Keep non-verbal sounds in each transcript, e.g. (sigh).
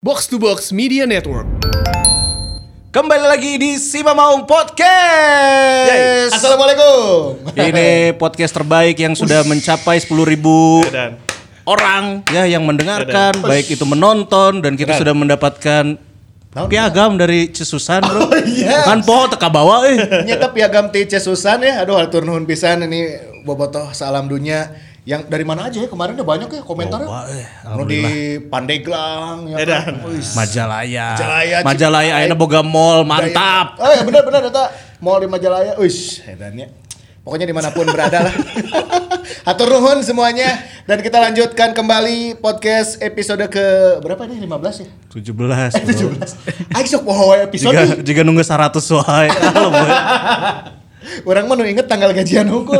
Box to Box Media Network. Kembali lagi di Sima Maung Podcast. Assalamualaikum. Ini podcast terbaik yang sudah mencapai 10.000 ribu Dan orang ya yang mendengarkan, baik itu menonton dan kita sudah mendapatkan piagam dari Cesusan, Bro. Oh, yes. Kan po teka bawa eh. nyata piagam ti Cesusan ya. Aduh, hatur nuhun pisan ini bobotoh salam dunia. Yang dari mana aja ya? Kemarin udah banyak ya komentarnya. Loba, eh, di Pandeglang ya. kan. Wis. Majalaya. Majalaya, Majalaya ayeuna boga mall, mantap. Oh ya benar benar eta mall di Majalaya. Wis, edannya. Pokoknya di mana pun berada lah. (laughs) Hatur nuhun semuanya dan kita lanjutkan kembali podcast episode ke berapa nih? 15 ya? 17. bro. 17. Ayo sok poho episode. Jika jika nunggu 100 wae. (laughs) Orang mah inget tanggal gajian hukum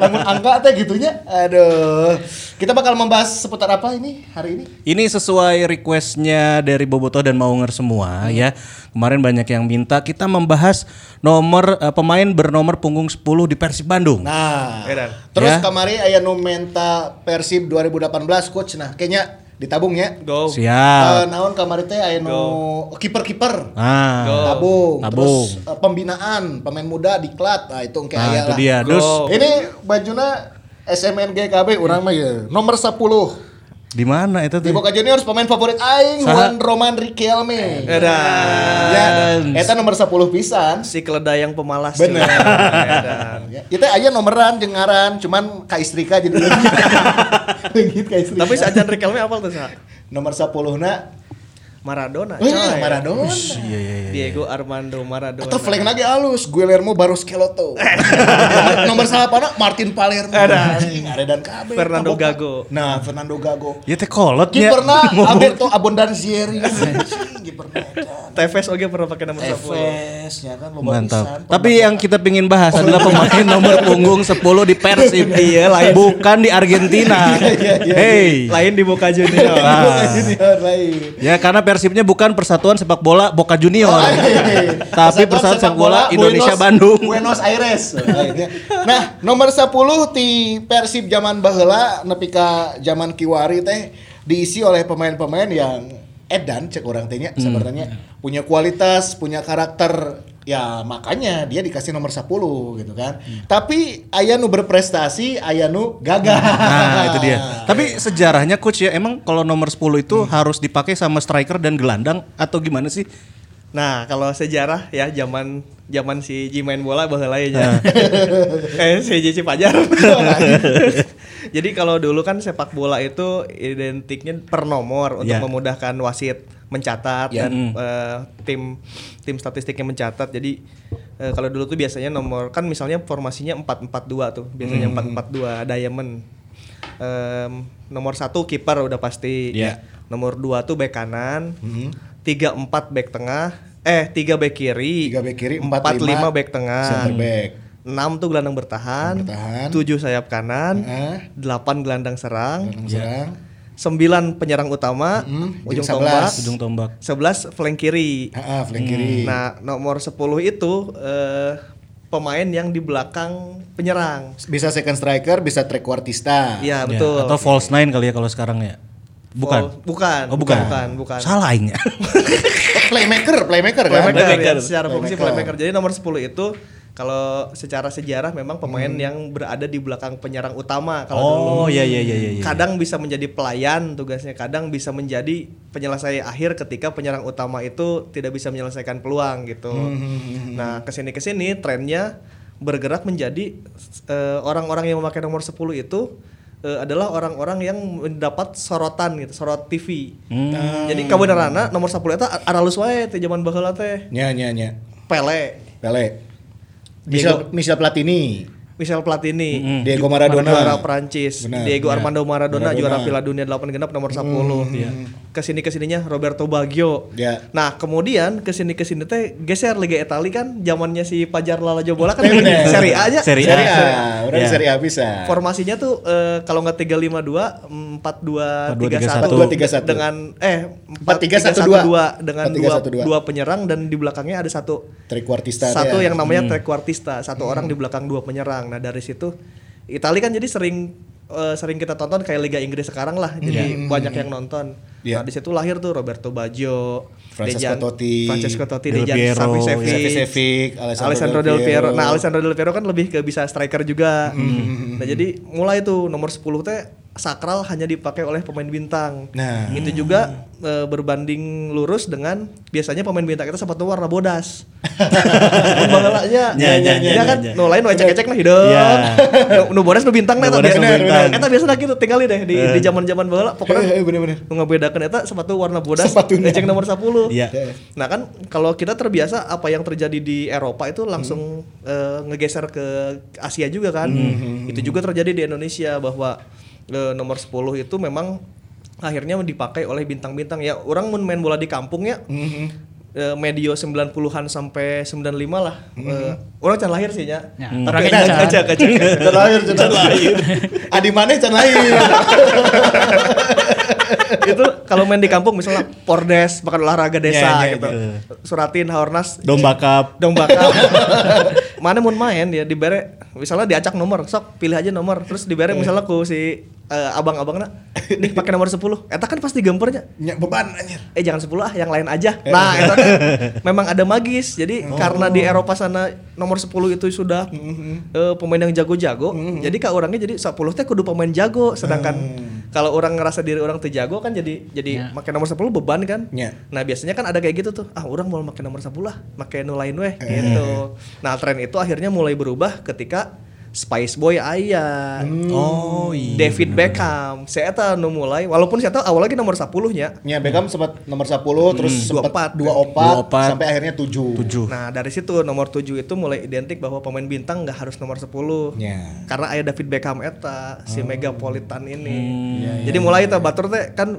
Lamun angka teh gitunya Aduh Kita bakal membahas seputar apa ini hari ini? Ini sesuai requestnya dari Boboto dan Maunger semua ya. Kemarin banyak yang minta kita membahas nomor eh, pemain bernomor punggung 10 di Persib Bandung. Nah Edan. Terus Ya. kemarin aya nu menta Persib 2018 coach Nah kayaknya ditabungnya Go. Eh, Siap. naon kemarin teh aya nu kiper-kiper Ah. Go. tabung, Tabung. terus eh, pembinaan pemain muda diklat nah itu kayak Nah, aya lah. dia. Go. Ini bajuna SMNG KB urang mah ya nomor 10 di mana itu Di tuh? Boca Juniors pemain favorit aing Saha? Juan Roman Riquelme. Edan. Ya, eta nomor 10 pisan. Si keledai yang pemalas. Bener. Edan. (laughs) Ya, Itu aya nomeran jeung ngaran, cuman ka istri ka jadi leungit. Leungit (laughs) ka istri. Tapi si Ajan Riquelme apa tuh sa? nomor 10 na Maradona. oh, coy. Maradona. Iya iya iya. Diego Armando Maradona. Atau flank lagi halus, Guillermo Barros Keloto. (laughs) nomor salapan Martin Palermo. Aredan KB. Fernando. Gago. Nah, Fernando Gago. Ya teh kolot ya. Kiperna (laughs) Alberto Abondanzieri. (laughs) Kiperna eta. Tevez oke pernah pakai nomor 10. Efes ya kan loba pisan. Mantap. Tapi yang kita pingin bahas adalah pemain nomor punggung 10 di Persib. (laughs) Iya, lain. Bukan di Argentina. (laughs) Hey. Lain di Boca Juniors. Nah. Junior lain. Ya karena Persibnya bukan Persatuan Sepak Bola Boca Junior. Oh, iya, Tapi Persatuan Sepak Bola Indonesia Buenos- Bandung. Buenos Aires. nah, nomor 10 di Persib zaman baheula nepi ka zaman Kiwari teh diisi oleh pemain-pemain yang edan cek orang tehnya Hmm. sebenarnya punya kualitas, punya karakter ya makanya dia dikasih nomor 10 gitu kan. Hmm. Tapi aya nu berprestasi, aya nu gagal. Nah, itu dia. (laughs) Tapi sejarahnya coach ya, emang kalau nomor 10 itu harus dipakai sama striker dan gelandang atau gimana sih? Nah, kalau sejarah ya zaman zaman si Ji main bola baheula ya. Kayak (laughs) si Ji Cipajar. (laughs) Jadi kalau dulu kan sepak bola itu identiknya per nomor untuk Ya. memudahkan wasit mencatat Ya. dan eh, tim tim statistiknya mencatat. Jadi eh, kalau dulu tuh biasanya nomor kan misalnya formasinya 4-4-2 tuh, biasanya 4-4-2 diamond. Em, nomor satu kiper udah pasti. Ya. Nomor dua tuh bek kanan. Hmm. Tiga empat back tengah eh tiga back kiri Tiga back kiri, empat empat lima lima back tengah Center back. enam tuh gelandang bertahan, Bertahan. tujuh sayap kanan Heeh. delapan gelandang serang Gelandang serang. sembilan penyerang utama Hmm, ujung jeung tombak 11. Ujung tombak. sebelas flank kiri Heeh, flank kiri. nah nomor 10 itu eh, pemain yang di belakang penyerang bisa second striker, bisa trequartista. Iya Ya, betul atau false nine kali ya kalau sekarang ya. Bukan. Oh, bukan Oh, bukan. bukan bukan Salah aingnya. (laughs) playmaker, playmaker kan? playmaker, Playmaker. ya, secara fungsi Playmaker. playmaker. Jadi nomor 10 itu kalau secara sejarah memang pemain yang berada di belakang penyerang utama kalau dulu. Hmm. Oh, iya iya iya iya. Kadang bisa menjadi pelayan tugasnya, kadang bisa menjadi penyelesai akhir ketika penyerang utama itu tidak bisa menyelesaikan peluang gitu. Hmm, Nah, ke sini ke sini trennya bergerak menjadi eh, orang-orang yang memakai nomor 10 itu eh, adalah orang-orang yang mendapat sorotan gitu, sorot TV. Hmm. Jadi kabenerana nomor 10 eta aralus wae teh zaman baheula teh. Nya nya nya. Pele, Pele. Michel, Michel Platini. Michel Platini, Mm-mm. Diego Maradona. juara Prancis, Benar, Diego. Armando Maradona, Maradona. juara Piala Dunia 8 genap nomor 10. Ya. Ke sini ke sininya Roberto Baggio. Ya. Nah kemudian ke sini ke sini teh geser Liga Italia kan zamannya si Pajar Lalajo bola kan Bener. Serie A nya. Serie A. Serie A. Udah Ya. Serie A bisa. Formasinya tuh eh, kalau nggak 352 4-2-3-1. 4-2-3-1 dengan eh 4-3-1-2. 4-3-1-2 dengan dua, 4-3-1-2. dua penyerang dan di belakangnya ada satu Trequartista satu teh. yang namanya trequartista satu orang di belakang dua penyerang nah dari situ Italia kan jadi sering eh, sering kita tonton kayak Liga Inggris sekarang lah jadi banyak yang nonton Iya. Nah, di situ lahir tuh Roberto Baggio, Francesco Dejan- Totti, Francesco Totti, Del Dejan Piero, Savicevic, Savicevic, Alessandro Alessandro Del Del Piero. Piero. Nah, Alessandro Del Piero kan lebih ke bisa striker juga. Hmm. Nah, jadi mulai tuh nomor 10 teh sakral hanya dipakai oleh pemain bintang. Nah. Itu juga e, berbanding lurus dengan biasanya pemain bintang itu sepatu warna bodas. (laughs) Bahalanya Ya, ya, ya, ya kan nu lain ecek-ecek lah hidup. Ya. Nu bodas nu bintang Nu nu biasa. Eta biasa gitu tinggalin deh di di zaman-zaman baheula pokoknya Eh, eh, bener-bener. nu ngabedakeun eta sepatu warna bodas ecek nomor 10. Iya. Nah kan kalau kita terbiasa apa yang terjadi di Eropa itu langsung eh, ngegeser ke Asia juga kan. Itu juga terjadi di Indonesia bahwa eh, nomor 10 itu memang akhirnya dipakai oleh bintang-bintang ya. Orang mun main bola di kampung ya. eh, medio 90-an sampai 95 lah. Eh, orang can lahir sih ya. Ya, orang can- encan. can- lahir, can lahir. Adi mana can lahir. (laughs) itu kalau main di kampung misalnya Pordes, bahkan olahraga desa Ya, ya, gitu. Suratin, Haornas, Domba cup. domba cup. (laughs) mana mau main ya dibere misalnya diacak nomor sok pilih aja nomor terus dibere misalnya ku si eh, abang-abangnya nih pakai nomor 10 eta kan pasti gempernya. Nya beban anjir. eh jangan 10 ah yang lain aja. Nah eta kan memang ada magis. Jadi karena di Eropa sana nomor 10 itu sudah eh, pemain yang jago-jago jadi kak orangnya jadi 10 teh kudu pemain jago. Sedangkan kalau orang ngerasa diri orang tuh jago kan jadi jadi pakai nomor 10 beban kan. Ya. Nah biasanya kan ada kayak gitu tuh, ah orang mau pakai nomor 10 lah, pakai nu lain weh gitu. Nah tren itu akhirnya mulai berubah ketika Spice Boy aya, Oh iya. David Beckham, saya tahu nu mulai, walaupun saya tahu awal lagi nomor 10 nya. Nya Beckham sempat nomor 10 terus sempat 24. 2 Dua opat opat. sampai akhirnya 7. Tujuh. Nah dari situ nomor 7 itu mulai identik bahwa pemain bintang nggak harus nomor 10 Ya. Karena ada David Beckham eta, si Megapolitan ini. Hmm. Jadi mulai itu batur teh kan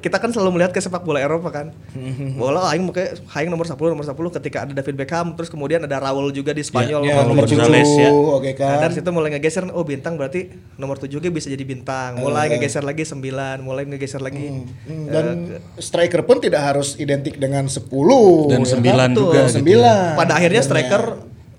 kita kan selalu melihat ke sepak bola Eropa kan. (laughs) Bola aing make aing nomor 10 nomor 10 ketika ada David Beckham terus kemudian ada Raul juga di Spanyol Ya, nomor nomor tujuh. 7. Gonzales, ya. Oke Nah, kan. dari situ mulai ngegeser oh bintang berarti nomor 7 ge bisa jadi bintang. Mulai ngegeser lagi 9, mulai ngegeser lagi. Hmm, Dan striker pun tidak harus identik dengan 10 Dan ya sembilan kan? juga gitu. Sembilan. Pada akhirnya striker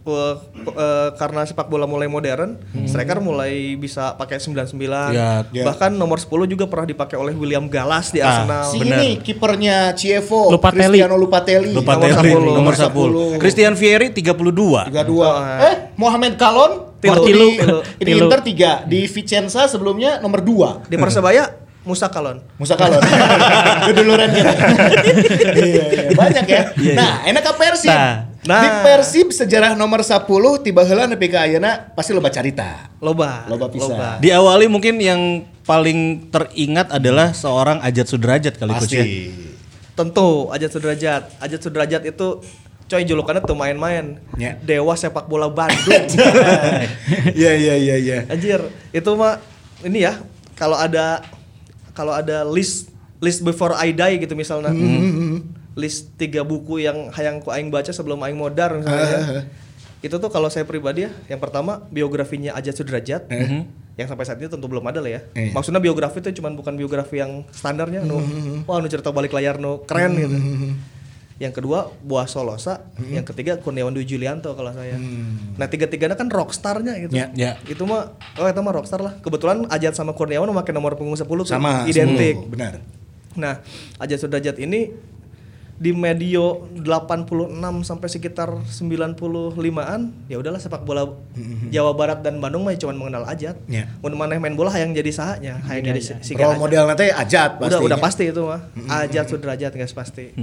eh, eh, karena sepak bola mulai modern, striker mulai bisa pakai 99. Ya. Ya. Bahkan nomor 10 juga pernah dipakai oleh William Gallas di Arsenal. Si Bener. ini kipernya Chievo, Lupatelli. Cristiano Lupatelli. Lupa Nomor Telly, 10. nomor Nomor 10. Christian Vieri 32. 32. Eh, Mohamed Kalon waktu Tilu. di, Tilu. di. Inter 3, di Vicenza sebelumnya nomor 2. Di Persebaya Musa Kalon. Musa Kalon. Keduluran kita. iya, iya. Banyak ya. Nah, enak ke Persib. Nah. Nah. Di Persib sejarah nomor 10 tiba heula nepi ka ayeuna pasti loba carita. Loba. Loba pisan. Diawali mungkin yang paling teringat adalah seorang Ajat Sudrajat kali coach ya. Tentu Ajat Sudrajat. Ajat Sudrajat itu coy julukannya tuh main-main. Ya. Dewa sepak bola Bandung. (laughs) Iya iya iya iya. Anjir, itu mah ini ya kalau ada kalau ada list list before I die gitu misalnya. List tiga buku yang hayang ku aing baca sebelum aing modar misalnya. ya. (laughs) Itu tuh kalau saya pribadi ya, yang pertama biografinya Ajat Sudrajat. Yang sampai saat ini tentu belum ada lah ya. Eh. Maksudnya biografi itu cuman bukan biografi yang standarnya nu wah nu cerita balik layar nu keren gitu. Yang kedua Buah Solosa, yang ketiga Kurniawan Dwi Julianto kalau saya. Nah tiga-tiganya kan rockstarnya gitu. Ya. Ya. Itu mah oh itu mah rockstar lah. Kebetulan Ajat sama Kurniawan memakai nomor punggung 10 tuh, Sama identik. 10, Benar. Nah, Ajat Sudrajat ini di medio 86 sampai sekitar 95-an ya udahlah sepak bola Jawa Barat dan Bandung mah cuma mengenal Ajat. Ya. Mun maneh main bola hayang jadi sahanya, hayang jadi si, si Role Ajat. model nanti ajat pasti. Udah udah pasti itu mah. Ajat Sudrajat guys pasti.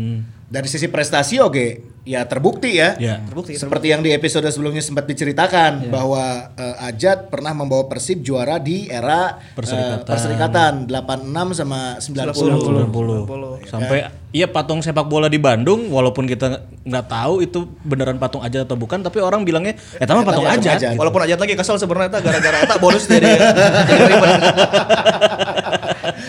Dari sisi prestasi oke, ya terbukti ya. Ya. Terbukti. Seperti yang di episode sebelumnya sempat diceritakan bahwa eh, Ajat pernah membawa Persib juara di era eh, Perserikatan. Perserikatan 86 sama 90. 90. Sampai iya patung sepak bola di Bandung walaupun kita nggak tahu itu beneran patung aja atau bukan tapi orang bilangnya eh mah patung patung aja. Ajat. Walaupun Ajat lagi kesel sebenarnya gara-gara eta bonus ribet. (laughs)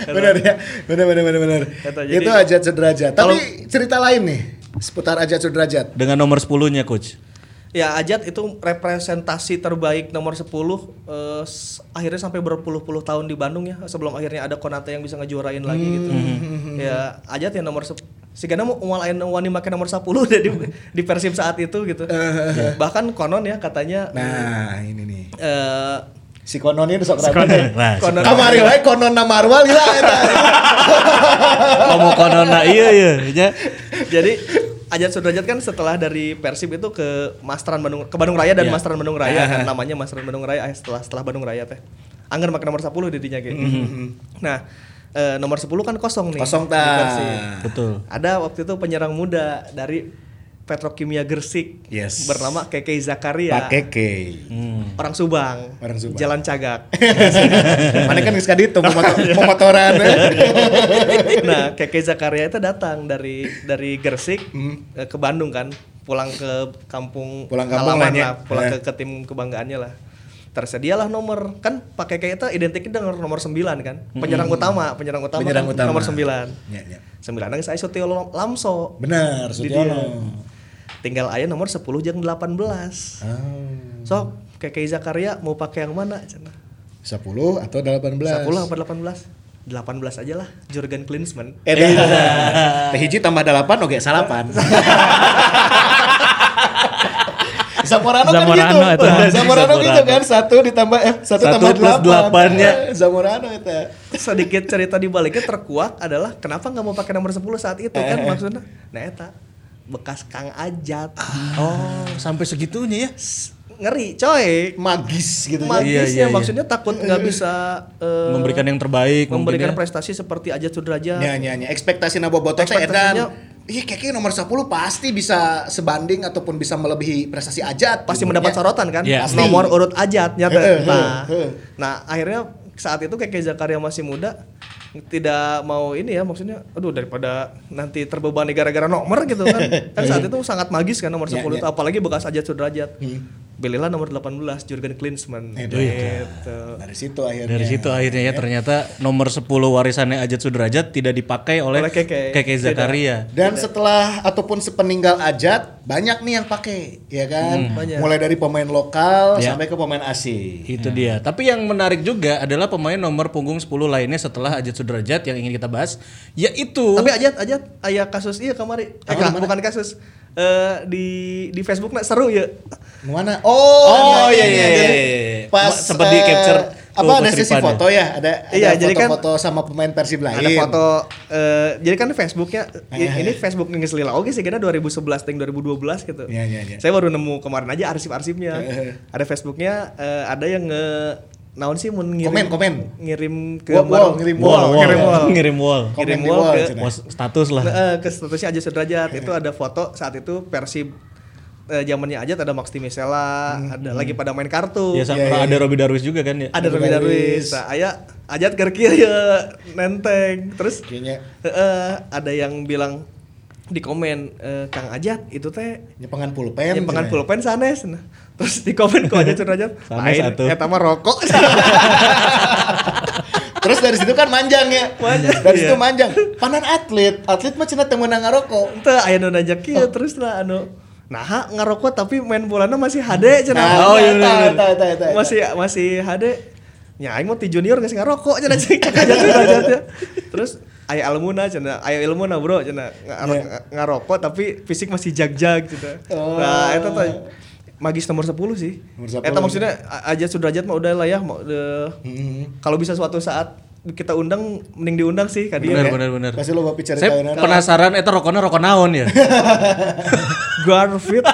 benar ya, benar benar benar benar. Itu Ajat Sudrajat. Tapi cerita lain nih seputar Ajat Sudrajat. Dengan nomor 10-nya coach. Ya Ajat itu representasi terbaik nomor 10 eh, akhirnya sampai berpuluh-puluh tahun di Bandung ya sebelum akhirnya ada Konate yang bisa ngejuarain lagi gitu. Ya Ajat ya nomor sep- si Gana mau umal ayeuna wani make nomor 10 udah di, di Persib saat itu gitu. Bahkan konon ya katanya Nah, ini nih. eh Si konon ini sok Konon. rada. Nah, Konon. Kamari wae konon na Marwal gila eta. ngomong konona iya iya nya. Jadi Ajat Sudrajat kan setelah dari Persib itu ke Masteran Bandung ke Bandung Raya dan Iya. Masteran Bandung Raya kan namanya Masteran Bandung Raya eh, setelah setelah Bandung Raya teh. Angger make nomor 10 didinya gitu. Nah, eh, nomor 10 kan kosong nih. Kosong ta. Betul. Ada waktu itu penyerang muda dari Petrokimia Gersik Yes. bernama Keke Zakaria. Pak Keke. Orang Subang. Orang Subang. Jalan Cagak. (laughs) Mana kan kaditu pemotor- pemotoran. (laughs) nah, Keke Zakaria itu datang dari dari Gersik eh, ke Bandung kan, pulang ke kampung Hmm. Pulang kampung halaman lah, pulang Eh. ke, ke tim kebanggaannya lah. Tersedialah nomor kan Pak Keke itu identiknya dengan nomor 9 kan. Penyerang utama, penyerang utama, Hmm. Penyerang kan utama. nomor 9. Ya, ya. 9 nang saya Sutio Lamso. Sutyono. dia. Tinggal aya nomor 10 jeung 18. Ah. Sok Keke Zakaria mau pakai yang mana? Cenah. 10 atau 18? 10 apa 18? 18 aja lah, Jurgen Klinsmann. Eh, (laughs) teh hiji tambah 8 oke salapan. (laughs) Zamorano, kan Zamorano gitu. itu. (laughs) Zamorano gitu kan satu ditambah eh satu, Satu tambah plus 8. delapannya. Zamorano itu. sedikit cerita di baliknya terkuak adalah kenapa nggak mau pakai nomor 10 saat itu Eh, kan maksudnya nah eta bekas Kang Ajat Oh, sampai segitunya ya. Ngeri coy Magis gitu ya. magisnya Iya, iya, iya. maksudnya takut nggak bisa eh, Memberikan yang terbaik memberikan ya. prestasi seperti Ajat Sudrajat Nya nya nya ekspektasi teh Ekspektasinya- edan. Ih kayaknya nomor 10 pasti bisa sebanding ataupun bisa melebihi prestasi Ajat. pasti Gitu, mendapat sorotan kan Iya. Pasti. nomor urut Ajatnya teh. Heeh, nah nah akhirnya saat itu Keke Zakaria masih muda tidak mau ini ya maksudnya aduh daripada nanti terbebani gara-gara nomor gitu kan. (laughs) Kan saat itu sangat magis kan nomor 10 Iya, itu iya. apalagi bekas Ajat Sudrajat pilihlah nomor 18 Jurgen Klinsmann Itu. gitu Dari situ akhirnya. Dari situ akhirnya ya ternyata nomor 10 warisannya Ajat Sudrajat tidak dipakai oleh, Oleh Keke. Keke Tidak. Zakaria. Dan setelah ataupun sepeninggal Ajat banyak nih yang pakai, ya kan? Banyak. Mulai dari pemain lokal Ya. sampai ke pemain asing. Itu dia. Tapi yang menarik juga adalah pemain nomor punggung 10 lainnya setelah Ajat Sudrajat yang ingin kita bahas yaitu tapi Ajat Ajat ayah kasus iya kemari eh, bukan kasus eh di di Facebook nak seru ya Mana? Oh, Oh, iya, iya, Jadi iya, iya. Pas Sempat eh, di-capture apa ada sesi kutipannya. foto ya? Ada Iya, ada jadi kan- foto-foto sama pemain Persib lain. ada foto eh, jadi kan Facebooknya Eh, ini Facebook ngeus lila oke sih kira 2011 ting 2012 gitu. Iya, iya, iya. Saya baru nemu kemarin aja arsip-arsipnya. Eh. ada Facebooknya eh, ada yang nge naon sih mun ngirim Komen, komen. ngirim ke Wall, wall, ngirim wall, Wall, ngirim wall. ngirim wall. Komen Ngirim wall wall, ke. Wall status lah. Nah, ke statusnya Aja Sudrajat itu ada foto saat itu Persib eh, zamannya Ajat ada Max Timisela, ada lagi pada main kartu. Ya sama Iya, iya, ada Robi Darwis juga kan ya. ada Robi Robi Darwis. Darwis. Nah, aya Ajat keur kieu ya nenteng. Terus Kayaknya Heeh, ada yang bilang di komen eh, Kang Ajat itu teh nyepengan pulpen. nyimpengan cenah. pulpen sanes nah. Terus di komen ku Ajat Sudrajat Sanes lain atuh. eta mah rokok. (laughs) Terus dari situ kan manjang ya. Manjang, Dari iya. situ manjang. Panan atlet, atlet mah cenah teu meunang ngarokok. Teu aya nu nanya kieu terus lah anu Nah, ngarokok tapi main bolana masih HD cenah. Nah, Oh, iya, eta, eta, eta. masih masih HD. Ya aing mau ti junior geus ngarokok cenah (laughs) cek cek ya. Terus aya ilmuna cenah, aya ilmuna bro Iya. ngarokok tapi fisik masih jag-jag cenah. Oh. Nah, eta tuh magis nomor 10 sih. Nomor 10. Eta maksudnya a- Ajat Sudrajat mah udah lah ya mau Hmm. kalau bisa suatu saat kita undang mending diundang sih ka dia. Benar ya. benar benar. Pasti lo bawa cerita Saya penasaran eta rokoknya rokok naon ya? (laughs) Garfit. (laughs)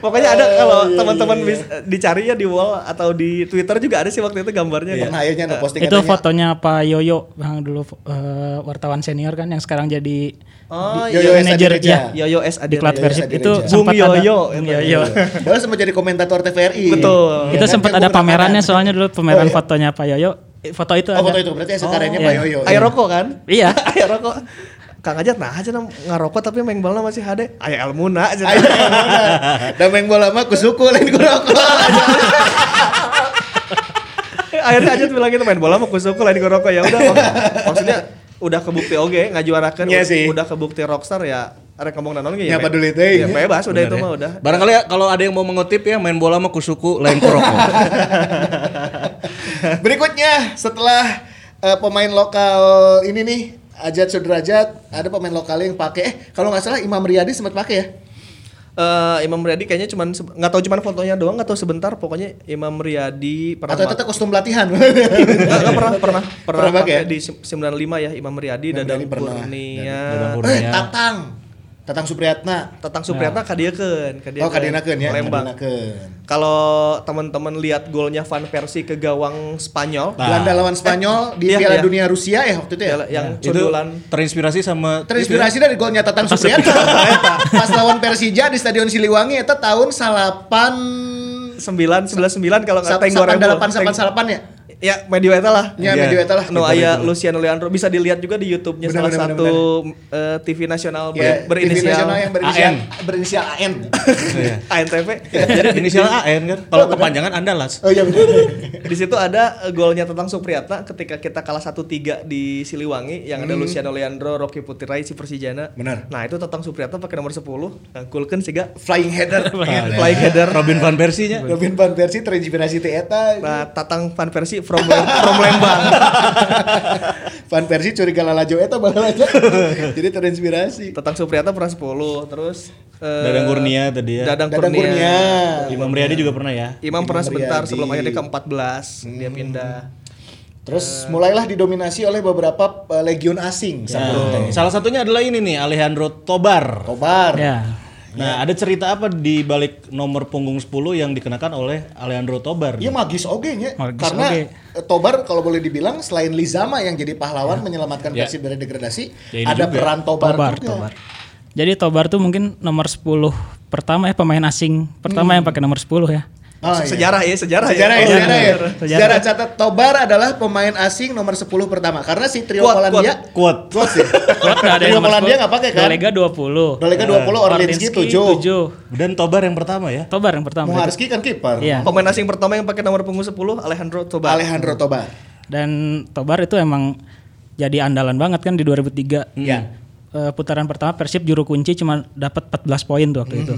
Pokoknya ada kalau teman-teman bis- dicari ya di wall atau di Twitter juga ada sih waktu itu gambarnya. Aja nu posting itu katanya, fotonya Pak Yoyo yang dulu eh, wartawan senior kan yang sekarang jadi Oh, Yoyo iya. (laughs) Manajer Adireja. ya Yoyo S di. Persib Adireja. itu Bung Yoyo. Bung Yoyo. Dia sempat jadi komentator TVRI. Betul. Ya itu kan? sempat ada pamerannya soalnya dulu pameran Oh, iya. fotonya Pak Yoyo Eh, foto itu Oh ada foto itu berarti sekarangnya Oh, Pak iya. Yoyo. Ayo rokok kan? Iya. (laughs) Ayo rokok. Kang aja nah aja ngarokok tapi main bola masih HD. Ayo Almuna aja. Ayo Dan main bola mah kusuku lain ku rokok. (laughs) Akhirnya aja bilang gitu main bola mah kusuku lain ngerokok ya udah. mak- (laughs) Maksudnya udah kebukti oge ngajuarakeun Iya sih. udah kebukti rockstar ya arek ngomong nanon ge Ya, be- peduli teh. ya, bebas udah itu Benar ya. mah udah. Barangkali ya, kalau ada yang mau mengutip ya main bola mah kusuku lain ku rokok. (laughs) Berikutnya setelah eh, pemain lokal ini nih Ajat Sudrajat ada pemain lokal yang pakai eh kalau nggak salah Imam Riyadi sempat pakai ya Eh, Imam Riyadi kayaknya cuman se- nggak tahu cuman fotonya doang nggak tahu sebentar pokoknya Imam Riyadi pernah Atau tetap kostum latihan. (laughs) Nggak, pernah pernah pernah Pernah pakai pakai di se- 95 ya Imam Riyadi Imam Dadang Riyadi Dadang eh. Tatang. Tatang Supriyatna. Tatang Supriyatna kadiekeun kadiekeun Oh, kadinakeun ya. Lembang kalau teman-teman lihat golnya Van Persie ke gawang Spanyol Belanda lawan Spanyol di iya, Piala iya. Dunia Rusia ya waktu itu ya. yang Itu sundulan terinspirasi sama Terinspirasi dari golnya Tatang Supriyatna. (laughs) Pas lawan Persija di Stadion Siliwangi itu tahun salapan sembilan sembilan sembilan kalau nggak teng salapan 2000. delapan Teng- salapan salapan ya. Ya medio eta lah Ya, Iya. medio eta lah. No aya Luciano Leandro bisa dilihat juga di YouTube-nya salah benar, satu eh, TV nasional ber- Ya, TV berinisial nasional yang berinisial AN. berinisial AN. Iya. (laughs) ANTV. Jadi inisial AN kan. Kalau kepanjangan Andalas. Oh iya benar. (laughs) di situ ada eh, golnya tentang Supriyatna ketika kita kalah 1-3 di Siliwangi yang ada Luciano Leandro, Rocky Putirai, si Persijana. Benar. Nah, itu tentang Supriyatna pakai nomor 10. Nah, kulkeun siga Flying header. flying header. Robin van Persie-nya. Robin van Persie terinspirasi ti eta. Nah, Tatang Van Persie from Lem- from Lembang. (laughs) Van Persie curiga lalajo eta balalajo. Jadi terinspirasi. Tatang Supriyatna pernah 10, terus eh, Dadang Kurnia tadi ya. Dadang, Dadang Kurnia. Kurnia. Imam Riyadi juga pernah ya. Imam pernah Imam sebentar Riyadi. sebelum akhirnya ke-14 dia pindah. Terus mulailah didominasi oleh beberapa uh, legion asing teh. Salah satunya adalah ini nih Alejandro Tobar. Kobar. Ya. Nah, ada cerita apa di balik nomor punggung 10 yang dikenakan oleh Alejandro Tobar? Iya magis oge nya. Magis Karena oge. eh, Tobar kalau boleh dibilang selain Lizama yang jadi pahlawan menyelamatkan Ya. Persib dari degradasi, Ya, ada juga. peran Tobar, Tobar, juga. Tobar. Jadi Tobar tuh mungkin nomor 10 pertama ya pemain asing pertama yang pakai nomor 10 ya. Oh, iya. Sejarah ya, sejarah, Sejarah ya, ya. sejarah ya. Sejarah. Sejarah catat Tobar adalah pemain asing nomor 10 pertama karena si trio Kuat, Polandia Kuat. kuat sih. (laughs) Kuat nggak ada trio yang nomor Polandia 10. nggak pakai kan? Dolega 20. Dolega 20, Orlinski 7. 7. Dan Tobar yang pertama ya. Tobar yang pertama. Muharski kan kiper. Iya. Pemain asing pertama yang pakai nomor punggung 10 Alejandro Tobar. Alejandro Tobar. Dan Tobar itu emang jadi andalan banget kan di 2003. Iya. Eh, putaran pertama Persib juru kunci cuma dapat 14 poin tuh waktu itu.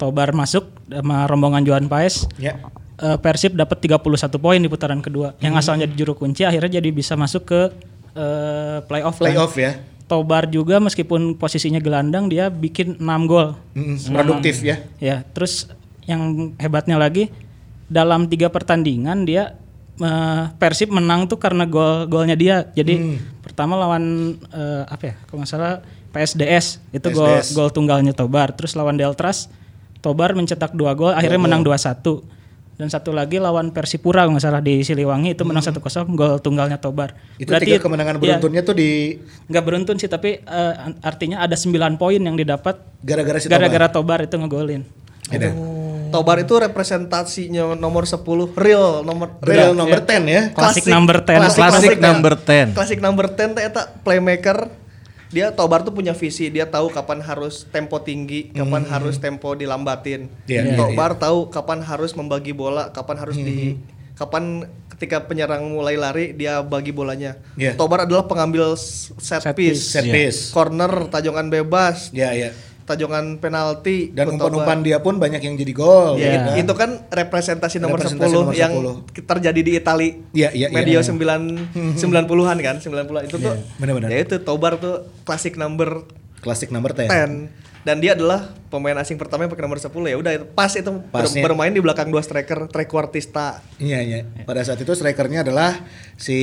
Tobar masuk sama rombongan Johan Paes. Ya. eh, Persib dapat 31 poin di putaran kedua. Yang asalnya di juru kunci akhirnya jadi bisa masuk ke eh, playoff. kan. Playoff ya. Tobar juga meskipun posisinya gelandang dia bikin 6 gol. Mm, Produktif ya. Ya, terus yang hebatnya lagi dalam tiga pertandingan dia eh, Persib menang tuh karena gol golnya dia. Jadi pertama lawan eh, apa ya? Kalau nggak salah PSDS itu gol PSDS. gol tunggalnya Tobar. Terus lawan Deltras Tobar mencetak dua gol, akhirnya menang 2-1. Dan satu lagi lawan Persipura nggak salah di Siliwangi itu menang 1-0 gol tunggalnya Tobar. Itu tiga kemenangan iya, beruntunnya tuh di nggak beruntun sih tapi eh, artinya ada 9 poin yang didapat gara-gara si Tobar. gara-gara Tobar itu ngegolin. Gitu. Tobar itu representasinya nomor 10 real nomor Real nomor 10 ya. Klasik number 10. Klasik, Klasik klasik number 10. Klasik number 10 teh eta playmaker. Dia Tobar tuh punya visi, dia tahu kapan harus tempo tinggi, kapan harus tempo dilambatin. Iya, iya, Tobar tahu kapan harus membagi bola, kapan harus di kapan ketika penyerang mulai lari dia bagi bolanya. Iya. Tobar adalah pengambil set, Set piece, Set piece. corner, tajongan bebas, Ya, ya. Tajongan penalti Dan umpan-umpan dia pun banyak yang jadi gol. Ya, gitu. itu kan representasi nomor Representasi 10 nomor yang 10. terjadi di Itali. Iya, iya, iya. Medio 9 90-an (laughs) kan, 90-an itu tuh. benar-benar. Ya itu Tobar tuh klasik number Klasik number 10. 10 dan dia adalah pemain asing pertama yang pakai nomor 10 ya udah itu pas itu ber- Pasnya. bermain di belakang dua striker trequartista Iya, iya. Pada saat itu strikernya adalah si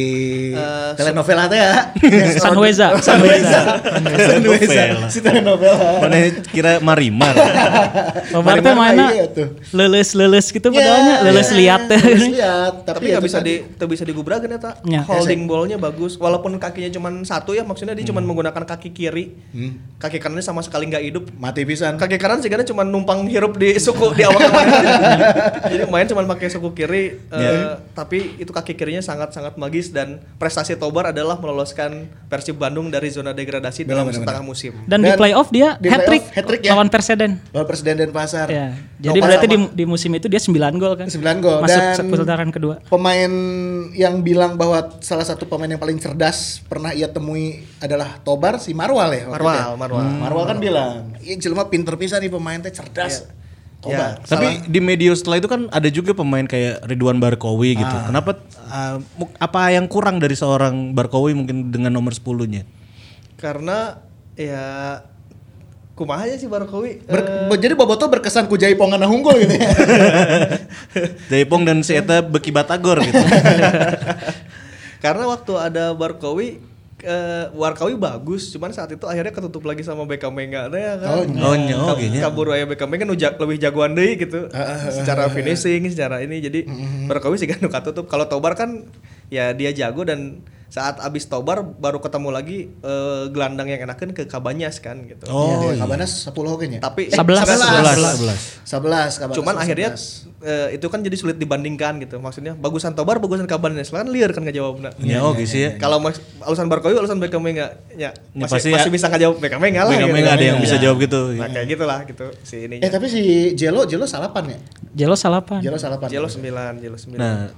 Eh, telenovela teh ya. (laughs) (laughs) Sanweza, Sanweza. Sanweza. Telenovela. Si telenovela. Mana kira Marimar. (laughs) Marimar mana iya tuh. leles-leles gitu Ya, padahalnya, leles ya. liat. Leles liat. tapi ya nggak itu bisa di tuh bisa digubrakan ya tak Ya. holding ballnya bagus walaupun kakinya cuma satu ya maksudnya dia cuma menggunakan kaki kiri Hmm. kaki kanannya sama sekali nggak hidup mati pisan. kaki kanan sih karena cuma numpang hirup di suku di awal (laughs) jadi main cuma pakai suku kiri eh, Ya. tapi itu kaki kirinya sangat sangat magis dan prestasi Tobar adalah meloloskan Persib Bandung dari zona degradasi dalam Benar, benar, setengah musim Dan, di Dan playoff dia di hat trick, playoff hat-trick ya. lawan Perseden. Lawan Presiden dan Pasar. Ya. Jadi Oh, berarti di, di musim itu dia 9 gol kan? 9 gol Masuk dan putaran kedua. Pemain yang bilang bahwa salah satu pemain yang paling cerdas pernah ia temui adalah Tobar si Marwal ya. Marwal, ya? Marwal. Marwal kan bilang, "Iya jelema pinter pisan nih pemain teh cerdas." Tobar. Ya, Tapi di media setelah itu kan ada juga pemain kayak Ridwan Barkowi gitu. Kenapa uh, apa yang kurang dari seorang Barkowi mungkin dengan nomor 10-nya? karena ya kumaha aja sih Barkowi Ber- jadi Boboto berkesan ku Jaipongan unggul gitu ya. (laughs) Jaipong dan si Eta beki batagor gitu. (laughs) Karena waktu ada Barkowi eh, Warkawi bagus, cuman saat itu akhirnya ketutup lagi sama Beckham Menga teh ya kan. Oh, Oh, Kab- gini. kabur aya Beckham Menga nu lebih jagoan deui gitu. secara finishing, secara ini jadi Barkawi sih kan nu katutup. Kalau Tobar kan ya dia jago dan saat abis Tobar baru ketemu lagi eh, gelandang yang enakan ke Kabanyas kan gitu. Oh, iya. iya. Kabanas 10 oke nya. Tapi 11, 11. 11. Kabanas cuman 11. akhirnya eh, itu kan jadi sulit dibandingkan gitu. Maksudnya bagusan Tobar, bagusan Kabanyas kan liar kan ngejawabna. Ya, oh gitu ya. Kalau mas, alasan Barkowi, alasan Beckham Menga, ya, Ya, masih, pasti masih ya. bisa ngejawab Beckham Menga lah. Beckham gitu. Menga ada yang Ya. bisa jawab gitu. Nah kayak gitulah gitu si ininya. Eh tapi si Jelo Jelo salapan ya? Jelo salapan. Jelo salapan. Jelo 9, Jelo 9. Nah,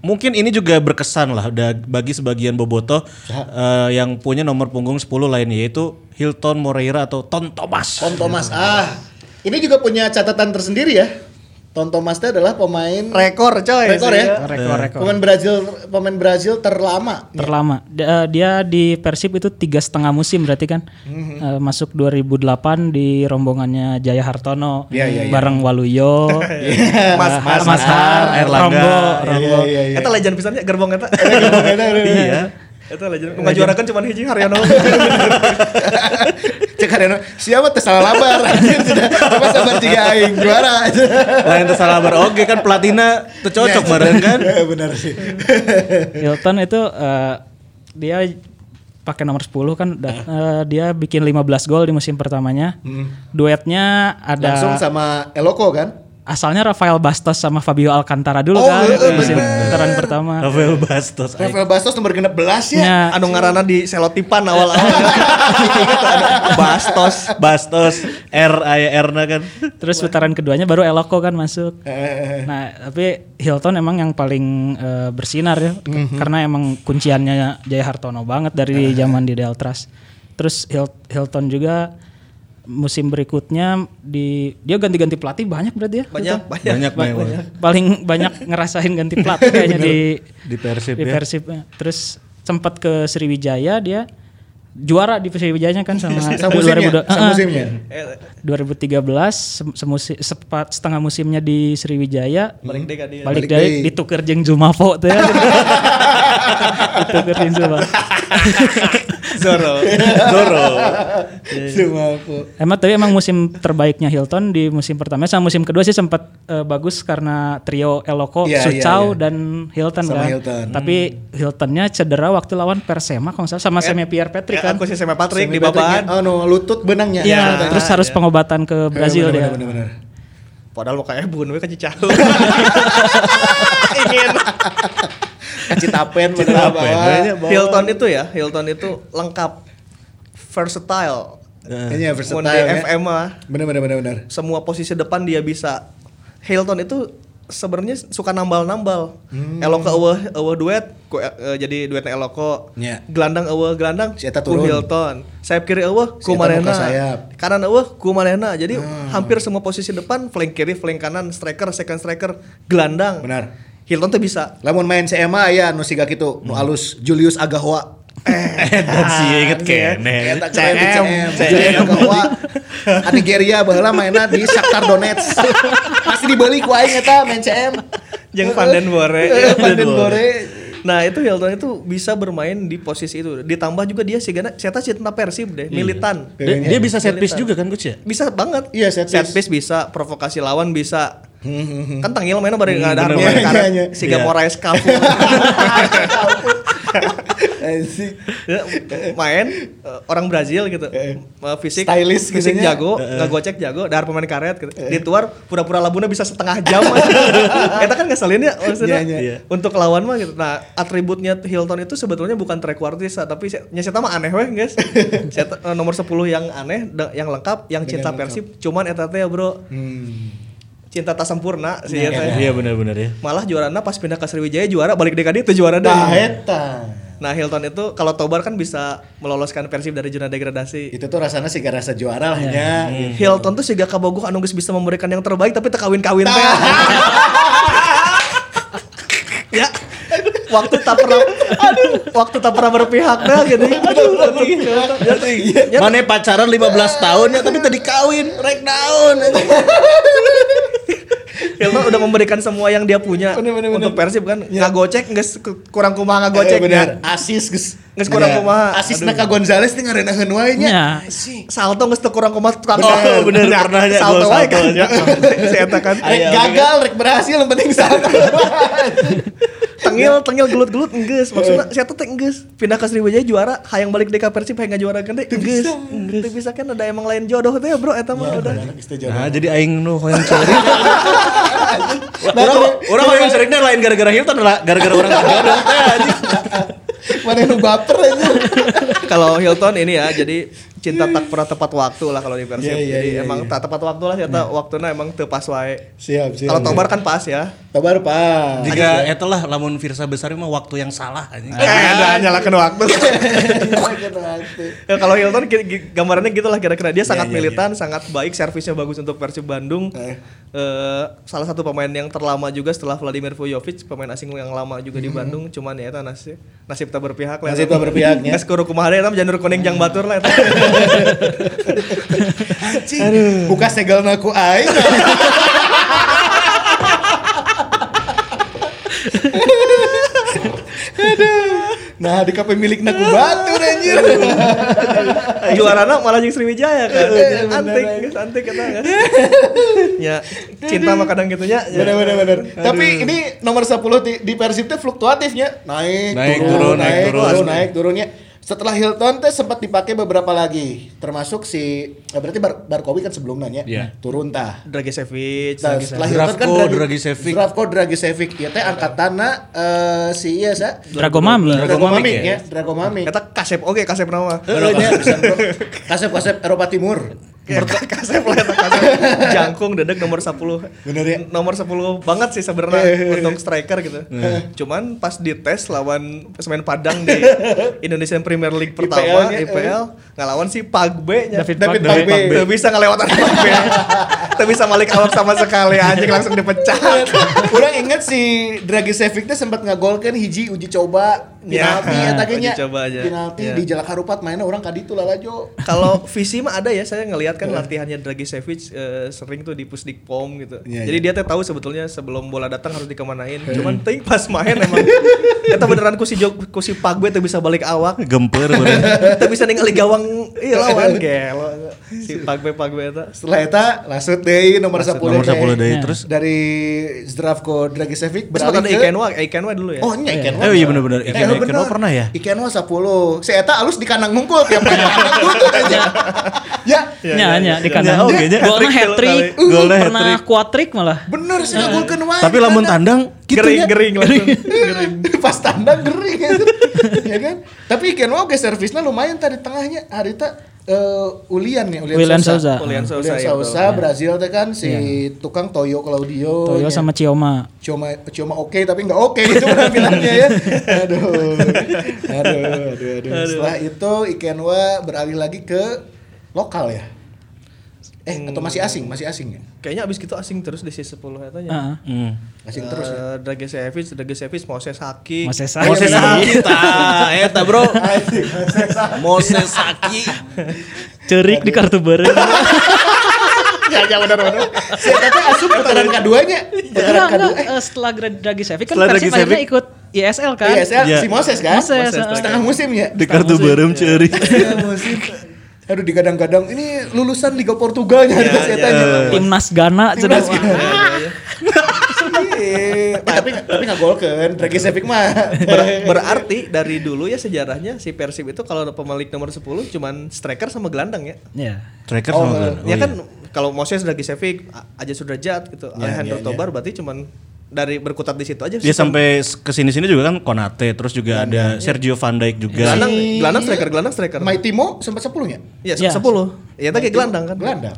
mungkin ini juga berkesan lah bagi sebagian boboto eh, yang punya nomor punggung 10 lainnya yaitu Hilton Moreira atau Ton Thomas. Tom Thomas. Ah, ini juga punya catatan tersendiri ya. Tom Thomas itu adalah pemain rekor coy. Rekor ya? Rekor rekor. pemain Brazil pemain Brazil terlama. Terlama. Eh, Dia di Persib itu tiga setengah musim berarti kan. Eh, masuk 2008 di rombongannya Jaya Hartono Iya, iya, iya. bareng Waluyo, (laughs) Mas, mas, Mas Har, Erlangga. Rombo, Iya, Rombo. iya, iya. Eta legend pisannya gerbong eta. Iya. (laughs) Eta legend. Ngajuarakan cuma hiji Haryono. (laughs) Cek ada siapa teh salah labar anjir sudah apa sabar tiga aing juara. Lain teu salah oge kan pelatihna teu cocok meureun kan. Ya, benar sih. (laughs) Hilton itu eh, dia pakai nomor 10 kan udah, eh, dia bikin 15 gol di musim pertamanya. Duetnya ada Langsung sama Eloko kan? Asalnya Rafael Bastos sama Fabio Alcantara dulu Oh, kan iya, musim bener. putaran pertama. Rafael Bastos. Rafael Bastos nomor genep belas ya. Ya, anu ngaranna di selotipan awal-awal. (laughs) Bastos. Bastos R aya R-na kan. terus putaran keduanya baru Eloko kan masuk. Eh, Nah, tapi Hilton emang yang paling eh, bersinar ya, K- karena emang kunciannya Jaya Hartono banget dari zaman di Deltras. Terus Hil- Hilton juga musim berikutnya di dia ganti-ganti pelatih banyak berarti ya. Banyak, Hilton? banyak. Banyak banyak. Paling banyak ngerasain ganti pelatih (laughs) kayaknya di Di Persib di ya. Persib. Terus sempat ke Sriwijaya dia juara di Sriwijayanya kan sama Sama musimnya, 2002 sama Ah, musimnya. Eh, 2013 sem- semusi, sepat setengah musimnya di Sriwijaya balik deh ka dia. Balik deui. ditukar jeung Jumafo teh (laughs) ditukar jeung Jumafo (laughs) Zoro. Zoro. Semua aku. emang tapi emang musim terbaiknya Hilton di musim pertama sama musim kedua sih sempat eh, bagus karena trio Eloko, Iya, Sucau iya, iya. dan Hilton Sama kan Hilton. tapi Hiltonnya cedera waktu lawan Persema kalau salah sama Semi Pierre Patrick Ya, kan aku sih sama Patrick Semi di. Patrick, Oh no, lutut benangnya. Iya, Ya, terus harus pengobatan ke Brazil dia. Bener, bener, bener. Padahal mau kayak bun we ka Cicau. (laughs) Ingin. Citapen bawa. banyak. Hilton itu ya, Hilton itu lengkap versatile. Ini ya Mau di versatile ya. FM mah Bener bener bener bener. semua posisi depan dia bisa. Hilton itu sebenarnya suka nambal-nambal. Hmm. Eloko eueuh eueuh duet, ku, eh, jadi duetnya Eloko. Nya. Gelandang eueuh gelandang Si eta ku. Hilton. Sayap kiri eueuh Si ku sayap. Hmm. Kanan eueuh ku Manena. Jadi hampir semua posisi depan flank kiri, flank kanan, striker, second striker, gelandang. Benar. Hilton tuh bisa. Lamun main CMA ya nu siga kitu, nu alus Julius Agahwa. (laughs) Dan sih inget kene. Keren di CM. Julius Agahwa. Ka Nigeria baheula mainna di Shakhtar Donetsk. Pasti dibeli ku aing eta main CM. Yang Van Bore. Eh, Van den Bore. Nah itu Hilton itu bisa bermain di posisi itu. Ditambah juga dia sih karena saya cinta Persib deh, militan. Dia, dia bisa set piece juga kan coach ya? Bisa banget. Iya, set piece. piece bisa, provokasi lawan bisa. Kan tangil mainnya bareng nggak ada bener. karena Iya, iya. si Gak. Moraes kafu. Asik. Ya, main eh, orang Brazil gitu. Eh. Eh, fisik Stylish fisik gitu nya. jago, nggak gocek jago, dar pemain karet gitu. Dituar pura-pura labuna bisa setengah jam. (laughs) Eta kan ngeselin ya maksudnya. Iya, iya. Untuk lawan mah gitu. Nah, atributnya Hilton itu sebetulnya bukan trequartista tapi si- nya saya mah aneh weh, guys. (laughs) Nomor 10 yang aneh, yang lengkap, yang cinta. Persib. Cuman eta teh ya, Bro. Hmm. Cinta tak sempurna sih eta. Iya benar-benar ya. Malah juarana pas pindah ke Sriwijaya juara balik DKD itu juara deh. Nah, eta. Nah Hilton itu kalau Tobar kan bisa meloloskan Persib dari zona degradasi. Itu tuh rasanya sih gak rasa juara lah nya. Hilton tuh siga kabogoh anu geus bisa memberikan yang terbaik tapi tak kawin-kawin teh. ya. waktu tak pernah aduh, waktu tak pernah berpihak dah gitu. Aduh, aduh. Mana pacaran 15 tahun ya tapi tadi kawin, rek daun. Hilton udah memberikan semua yang dia punya Bener, bener, untuk bener. Persib kan. Ngagocek geus kurang kumaha Eh, ngagocek bener. ya. Asis geus. Geus kurang Ada kumaha. Asis Naka Gonzales teh ngarenaheun wae nya. Ya. Salto teu kurang kumaha tukang Oh, bener, pernah nya, Salto gol wae salto, kan. nya. Si eta kan. Rek gagal, rek berhasil, yang penting satu. (laughs) Tengil tengil gelut-gelut enggeus. Maksudnya si eta teh enggeus. Pindah ke Sriwijaya juara, hayang balik ka Persib hayang kan teh enggeus. Teu bisa kan ada emang lain jodoh teh bro eta mah udah. Nah, jadi aing nu hoyong ceri. (laughs) Orang orang hoyong ceriknya lain gara-gara Hilton lah, gara-gara orang jodoh (laughs) teh anjing. Mana lu baper aja. Kalau Hilton ini ya jadi cinta tak pernah tepat waktu lah kalau di Persib. Iya, iya, jadi iya, emang iya. tak tepat waktu lah ternyata waktunya emang teu pas wae. Siap, siap. Kalau Tobar kan pas ya. Tobar pas. Jika eta lah lamun Firsa besar mah waktu yang salah anjing. Eh, ada nyalakan waktu. (laughs) (laughs) ya, kalau Hilton gambarannya gitu lah kira-kira dia sangat iya, militan, sangat baik, servisnya bagus untuk Persib Bandung. Eh. Eh, salah satu pemain yang terlama juga setelah Vladimir Vujovic, pemain asing yang lama juga di Bandung. Cuman ya eta nasib nasib tak berpihak lah. Hmm. Nasib tak berpihaknya. Geus kudu kumaha deui eta mah janur kuning jang batur lah. (laughs) Anjing. Buka segel naku aing. (laughs) Nah, di kafe milik naku batur anjir. (laughs) Juarana malah jeung Sriwijaya kan. Eh, antik, geus antik eta geus. (laughs) Ya, cinta mah kadang gitunya. Ya. Bener bener bener. Tapi ini nomor 10 di, di Persib teh fluktuatifnya. Naik, Naik, turun, turun, naik, naik, turun, turun. naik, turunnya. Setelah Hilton teh sempat dipakai beberapa lagi, termasuk si eh, berarti Bar Barkowi kan sebelumnya Iya. turun tah. Dragicevic, Nah, setelah Hilton kan Zdravko Dragicevic. Zdravko Dragicevic. Ya teh angkatana eh si iya sa. Dragomami. Drago Dragomami, Mami ya? ya, Drago Mami. Eta kasep oke kasep nama. Heeh nya bisa, bro. Kasep-kasep Eropa Timur. (laughs) Ya, kasep lah eta kasep. Jangkung dedek nomor 10. Bener ya? Nomor 10 banget sih sebenarnya Eh. untuk striker gitu. Cuman pas dites lawan pemain Padang di (laughs) Indonesian Premier League pertama IPL-nya, IPL, ngalawan si Pagbe nya. David David Pagbe. Pagbe. Teu bisa ngelewatin Pagbe. Teu (laughs) bisa balik awak sama sekali anjing langsung dipecat. Orang inget si Dragicevic teh sempat ngagolkan hiji uji coba penalti ya tagenya. uji coba aja. Penalti Ya. di Jalak Harupat mainnya orang kaditu lalajo. (laughs) Kalau visi mah ada ya, saya ngelihat kan latihannya Dragicevic eh, sering tuh di pusdikpom gitu. Iya, Jadi dia teh tahu sebetulnya sebelum bola datang harus dikemanain. Cuman ting pas main emang (laughs) eta beneran ku si Jog, ku si Pagbe teh bisa balik awak. Gemper bener. (laughs) Teu bisa ningali gawang iya lawan gelo. Si Pagbe Pagbe eta. Setelah eta lasut deui nomor 10 Nomor teh. 10 deui Ya. terus dari Zdravko Dragicevic Terus beralih ada ke Ikenwa, Ikenwa dulu ya. Oh, nya Ikenwa. Eh, iya bener-bener. Eh, Ikenwa- bener. Ikenwa pernah ya? Ikenwa 10. Si eta alus di kanang ngungkul tiap kali anak (laughs) lutut aja. Ya, Iya, iya, nya iya. di Iya, iya, oke, nya Golnya hat-trick hat trick, dulu Golnya pernah hat-trick. quadrick malah. bener sih ngagolkeun wae. Tapi lamun kandang. tandang gitu ya. gering langsung. Gering. (laughs) pas tandang gering ya, (laughs) ya kan tapi Kenwa oke servisnya lumayan tadi tengahnya Harita eh Ulian nih Ulian, William Sousa. Sousa. Ulian Sousa, Ulian iya, Sousa betul. Brazil teh kan si tukang Toyo Claudio Toyo nya. sama Cioma. cuma cuma oke tapi nggak oke itu penampilannya (laughs) ya aduh aduh aduh aduh setelah itu Ikenwa beralih lagi ke lokal ya eh atau masih asing masih asing ya Kayaknya abis gitu asing terus di sisi 10 etanya. Heeh. Hmm. asing terus ya Eh, Dragicevic, Dragicevic, Moses Haki. Moses Ayo, Moses bener. Saki tah, eta bro. (laughs) Moses Saki. Cerik di kartu bareng. (laughs) ya ya benar benar saya kata asup putaran keduanya putaran Enggak, kedua enggak. Eh, setelah Dragicevic kan Setelah Persib akhirnya ikut ISL kan. ISL Iya. si Moses kan Moses, Moses, setengah musim ya Di kartu barem ceri. Setengah musim aduh digadang-gadang ini lulusan Liga Portugalnya Ya, ada ya. setannya Timnas Ghana. Timnas Ghana. Tapi tapi nggak gol kan Dragicevic mah Ber- (laughs) berarti dari dulu ya sejarahnya si Persib itu kalau ada pemilik nomor 10 cuman striker sama gelandang ya. Ya. Striker Oh, sama eh, kan. ya kan kalau Moses Dragicevic, A- Aja Sudrajat gitu, Ya, Alejandro ya, ya. Tobar berarti cuman dari berkutat di situ aja. Dia sampai ke sini-sini juga kan Konate, terus juga ada Sergio Van Dijk juga. gelandang, Si- gelandang striker, gelandang striker. My Timo sempat 10 nya Iya, Ya. 10. Iya, tadi gelandang kan. gelandang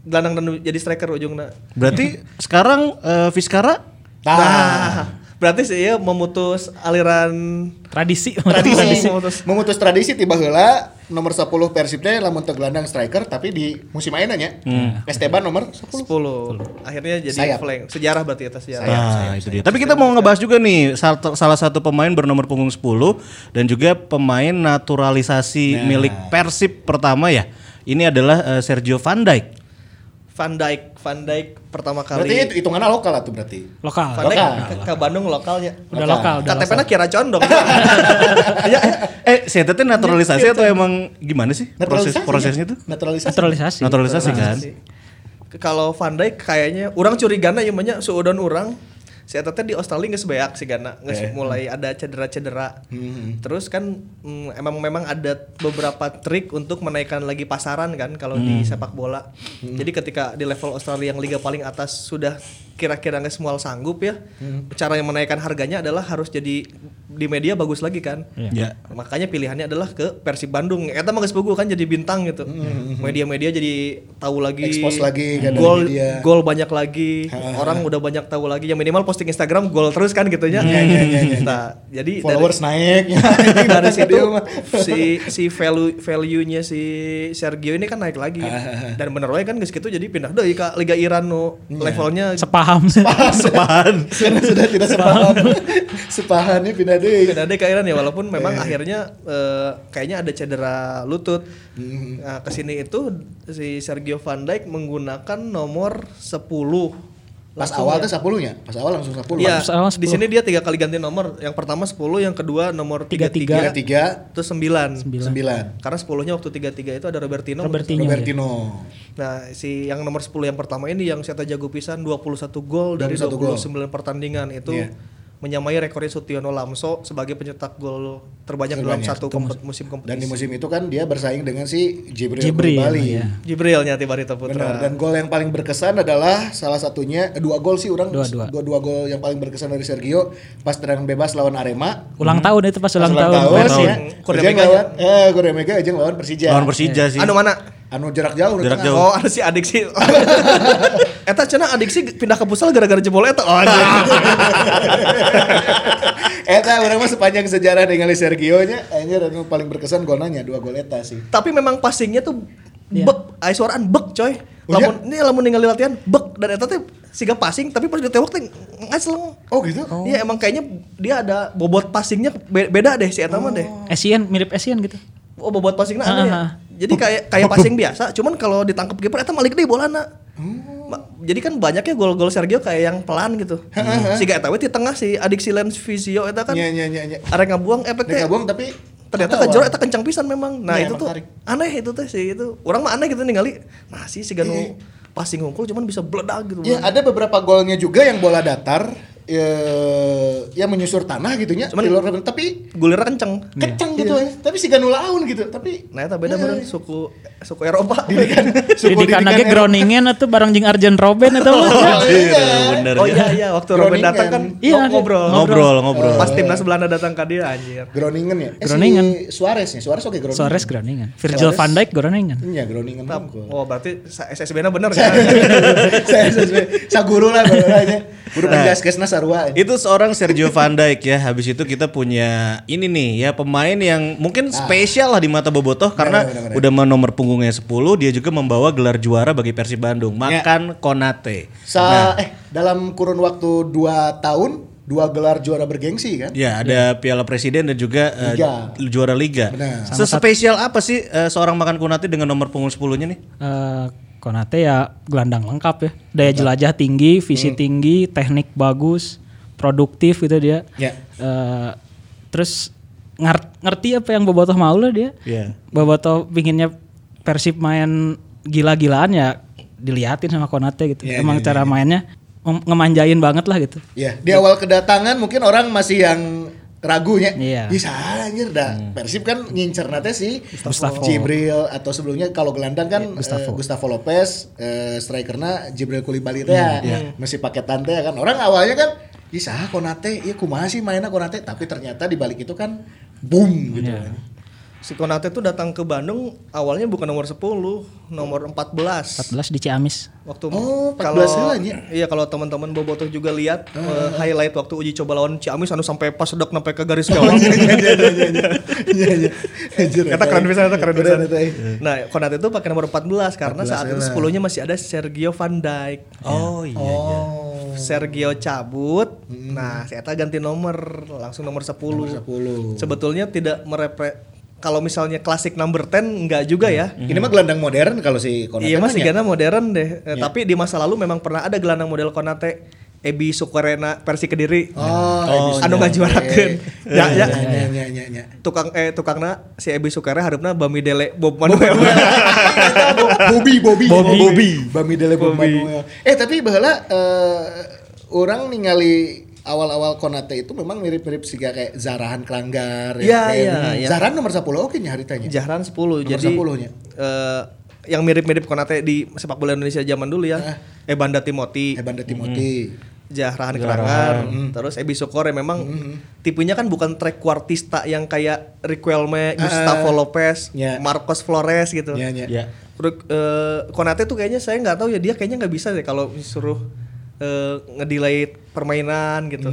Gelandang dan jadi striker ujungnya. Berarti (laughs) sekarang eh, Vizcara Nah, berarti sih ya memutus aliran Tradisi. tradisi Memutus. memutus tradisi tiba heula nomor 10 Persib teh lamun teu gelandang striker tapi di musim ayeuna nya. Esteban nomor 10. 10. Akhirnya jadi Sayap. flank. Sejarah berarti atas sejarah. Nah, itu dia. Tapi kita mau ngebahas juga nih sal- salah satu pemain bernomor punggung 10 dan juga pemain naturalisasi milik Persib pertama ya. Ini adalah eh, Sergio Van Dijk. Van Dijk, Van Dijk pertama Berarti kali itu hitungannya lokal lah tuh berarti. Lokal. Van Dijk Lokal. ke, ke Bandung lokalnya. Udah lokal, udah KTP-nya kira condong. (laughs) Ya, eh, saya teh naturalisasi atau emang gimana sih proses prosesnya ya? tuh? Naturalisasi. Naturalisasi. Naturalisasi kan? Kalau Van Dijk kayaknya orang curigana ya banyak suudon orang. Si Eta teh di Australia geus beak sih gana, geus Eh. mulai ada cedera-cedera. Hmm. Terus kan mm, emang memang ada beberapa trik untuk menaikkan lagi pasaran kan kalau Hmm. di sepak bola. Jadi ketika di level Australia yang liga paling atas sudah kira-kira nggak semua sanggup ya, Hmm. cara yang menaikkan harganya adalah harus jadi di media bagus lagi kan. Ya. Makanya pilihannya adalah ke Persib Bandung. Eta mah geus bogo kan jadi bintang gitu. Media-media jadi tahu lagi. Hmm, Expose lagi kan dari gol gol banyak lagi. Orang udah banyak tahu lagi. Yang minimal posting Instagram gol terus kan gitu ya. Iya, iya, iya, iya. Nah, jadi Followers naik. dari, (laughs) dari situ (laughs) Dia mah. si si value value-nya si Sergio ini kan naik lagi. Dan bener wae kan geus gitu jadi pindah deui ke Liga Iran nu Iya. levelnya Sepaham. (laughs) Sepahan. Karena sudah tidak sepaham. (laughs) Sepahannya pindah deh. pindah deh ke Iran ya walaupun memang akhirnya eh, kayaknya ada cedera lutut. Nah, ke sini itu si Sergio Van Dijk menggunakan nomor 10. Pas Langsung awal ya. tuh 10-nya. Pas awal langsung 10. Iya, Pas awal di 10. sini dia tiga kali ganti nomor. Yang pertama 10, yang kedua nomor 33, 33 terus 9. 9. Karena 10-nya waktu 33 itu ada Robertino. Robertinho. Robertino. Nah, si yang nomor 10 yang pertama ini yang saya jago pisan 21 gol dari 21 gol. 29 pertandingan itu Iya. Menyamai rekornya Sutiono Lamso sebagai pencetak gol terbanyak dalam satu kompet- musim kompetisi. Dan di musim itu kan dia bersaing dengan si Jibril, Jibril, Bali. iya. Jibril Nyati Barita Benar. Putra. Dan gol yang paling berkesan adalah salah satunya eh, dua gol sih orang Dua, dua. dua, dua gol yang paling berkesan dari Sergio pas tendangan bebas lawan Arema. Ulang tahun itu pas Pas ulang, ulang tahun. tahun, ya. Korea Ujang Mega eh Korea Mega Ujang lawan Persija. Lawan Persija sih. Anu mana? Anu jarak jauh Jarak jauh. Oh, ada si adik sih. (laughs) eta cenah adik sih pindah ke Pusal gara-gara jebol eta. Oh, anjir. (laughs) Eta orang mah sepanjang sejarah dengan Sergio nya anjir anu paling berkesan golnya dua gol eta sih. Tapi memang passingnya tuh Iya. bek, suaraan bek coy. Oh, Lamun ini lamun ningali latihan bek dan eta teh siga passing tapi pas ditewak teh ngasleng. Oh gitu. Iya emang kayaknya dia ada bobot passingnya be- beda deh si eta mah deh. Asian mirip Asian gitu. Oh bobot passingnya aneh ya. Ah, ah. Jadi kayak kayak passing biasa, cuman kalau ditangkap kiper eta malik deui bolana. Ma- Jadi kan banyaknya gol-gol Sergio kayak yang pelan gitu. Si eta we di tengah si adik silence visio eta kan. Nya nya nya. Arek ngabuang efek teh. Mereka buang tapi ternyata ada ke jero awal. eta kencang pisan memang. Nah, Iya, itu tuh tarik. aneh itu teh sih itu. Orang mah aneh gitu ningali. Nah, si si Iya. Ganu passing hungkul cuman bisa bledak gitu. Ya ada beberapa golnya juga yang bola datar ya, ya menyusur tanah gitu nya. Cuman- Di luar tapi Gulirnya kenceng. kencang gitu ya. Tapi si Ganu laun gitu. Tapi Nah, itu beda bener suku suku Eropa. (laughs) suku Didikan lagi didikan- Groningen itu bareng jeung Arjen Robben itu mah. Oh, iya. bener Oh ya. iya iya waktu Robin Groningen. datang kan Iya, ngo- ngobrol. Ngobrol, ngobrol. Pas timnas Belanda datang ke dia anjir. Groningen ya. Eh, Groningen. Si Suarez nih. Suarez oke Groningen. Suarez Groningen. Virgil van Dijk Groningen. Iya Groningen. Oh, berarti SSB-nya bener (laughs) kan? saya guru lah baru aja guru Nah. penjaskesna sarua Itu seorang Sergio Van Dijk ya. Habis itu kita punya ini nih ya pemain yang mungkin spesial lah di mata Bobotoh karena benar, benar. udah menomor punggungnya 10 dia juga membawa gelar juara bagi Persib Bandung. Makan Konate. sa eh dalam kurun waktu 2 tahun dua gelar juara bergengsi kan Ya, ada Piala Presiden dan juga eh, Liga. juara liga. Sespesial apa sih eh, seorang makan Konate dengan nomor punggung 10-nya nih? Eh, Konate ya gelandang lengkap ya. Daya jelajah tinggi, visi tinggi, teknik bagus, produktif gitu dia. Ya. Eh, terus ngerti apa yang Bobotoh mau lah dia. Iya. Bobotoh pinginnya Persib main gila-gilaan ya diliatin sama Konate gitu. Iya, Emang iya, cara mainnya mem- ngemanjain banget lah gitu. ya di awal kedatangan mungkin orang masih yang ragunya. Iya. bisa anjir. Dah Persib kan ngincer nate si Gustavo. Jibril atau sebelumnya kalau gelandang kan Gustavo. eh, Gustavo Lopez eh, strikerna Jibril Kulibali teh ya. masih paketan teh kan. Orang awalnya kan bisa Konate. Iya kumaha sih mainnya Konate? Tapi ternyata di balik itu kan boom gitu kan si Konate tuh datang ke Bandung awalnya bukan nomor 10, nomor 14. 14 di Ciamis. Waktu Oh, 14 kalau nya. iya kalau teman-teman bobotoh juga lihat eh, highlight waktu uji coba lawan Ciamis anu sampai pas sedek sampai ke garis gawang. Iya iya. Anjir, Kata keren bisa, kata keren bisa. Nah, Konate itu pakai nomor 14 karena 14 saat itu heula. 10-nya masih ada Sergio Van Dijk. Oh iya. iya. Oh. Sergio cabut. Nah, saya ganti nomor langsung nomor 10. Nomor 10. Sebetulnya tidak merepre kalau misalnya klasik number 10 enggak juga ya. Ini mah gelandang modern kalau si Konate. Iya mah masih ya. karena modern deh. Eh, Tapi di masa lalu memang pernah ada gelandang model Konate, Ebi Sukorena versi Kediri. Oh, Oh, anu ngajuarakeun. Ya Ya, ya. ya ya ya ya. Tukang eh tukangna si Ebi Sukare harapna Bami Dele Bob Manuel. (laughs) Bobby, Bobby, Bobby. Bobby, Bami Dele Bob. Manuel. Eh tapi baheula eh, orang ningali awal-awal Konate itu memang mirip-mirip sih kayak Zarahan Kelanggar kayak iya, ini. iya. Zarahan nomor 10 oke nya haritanya. Jahran 10. Nomor Jadi 10 nya. eh, yang mirip-mirip Konate di sepak bola Indonesia zaman dulu ya. Eh Banda Timothy, Eh Banda Timothy. Jahran Kerangar, terus Ebi Sukore memang tipenya kan bukan track kuartista yang kayak Riquelme, Gustavo Lopez, ya. Marcos Flores gitu. Ya ya. Ya. Terus eh, Konate tuh kayaknya saya nggak tahu ya dia kayaknya nggak bisa deh kalau disuruh eh, ngedelay permainan gitu,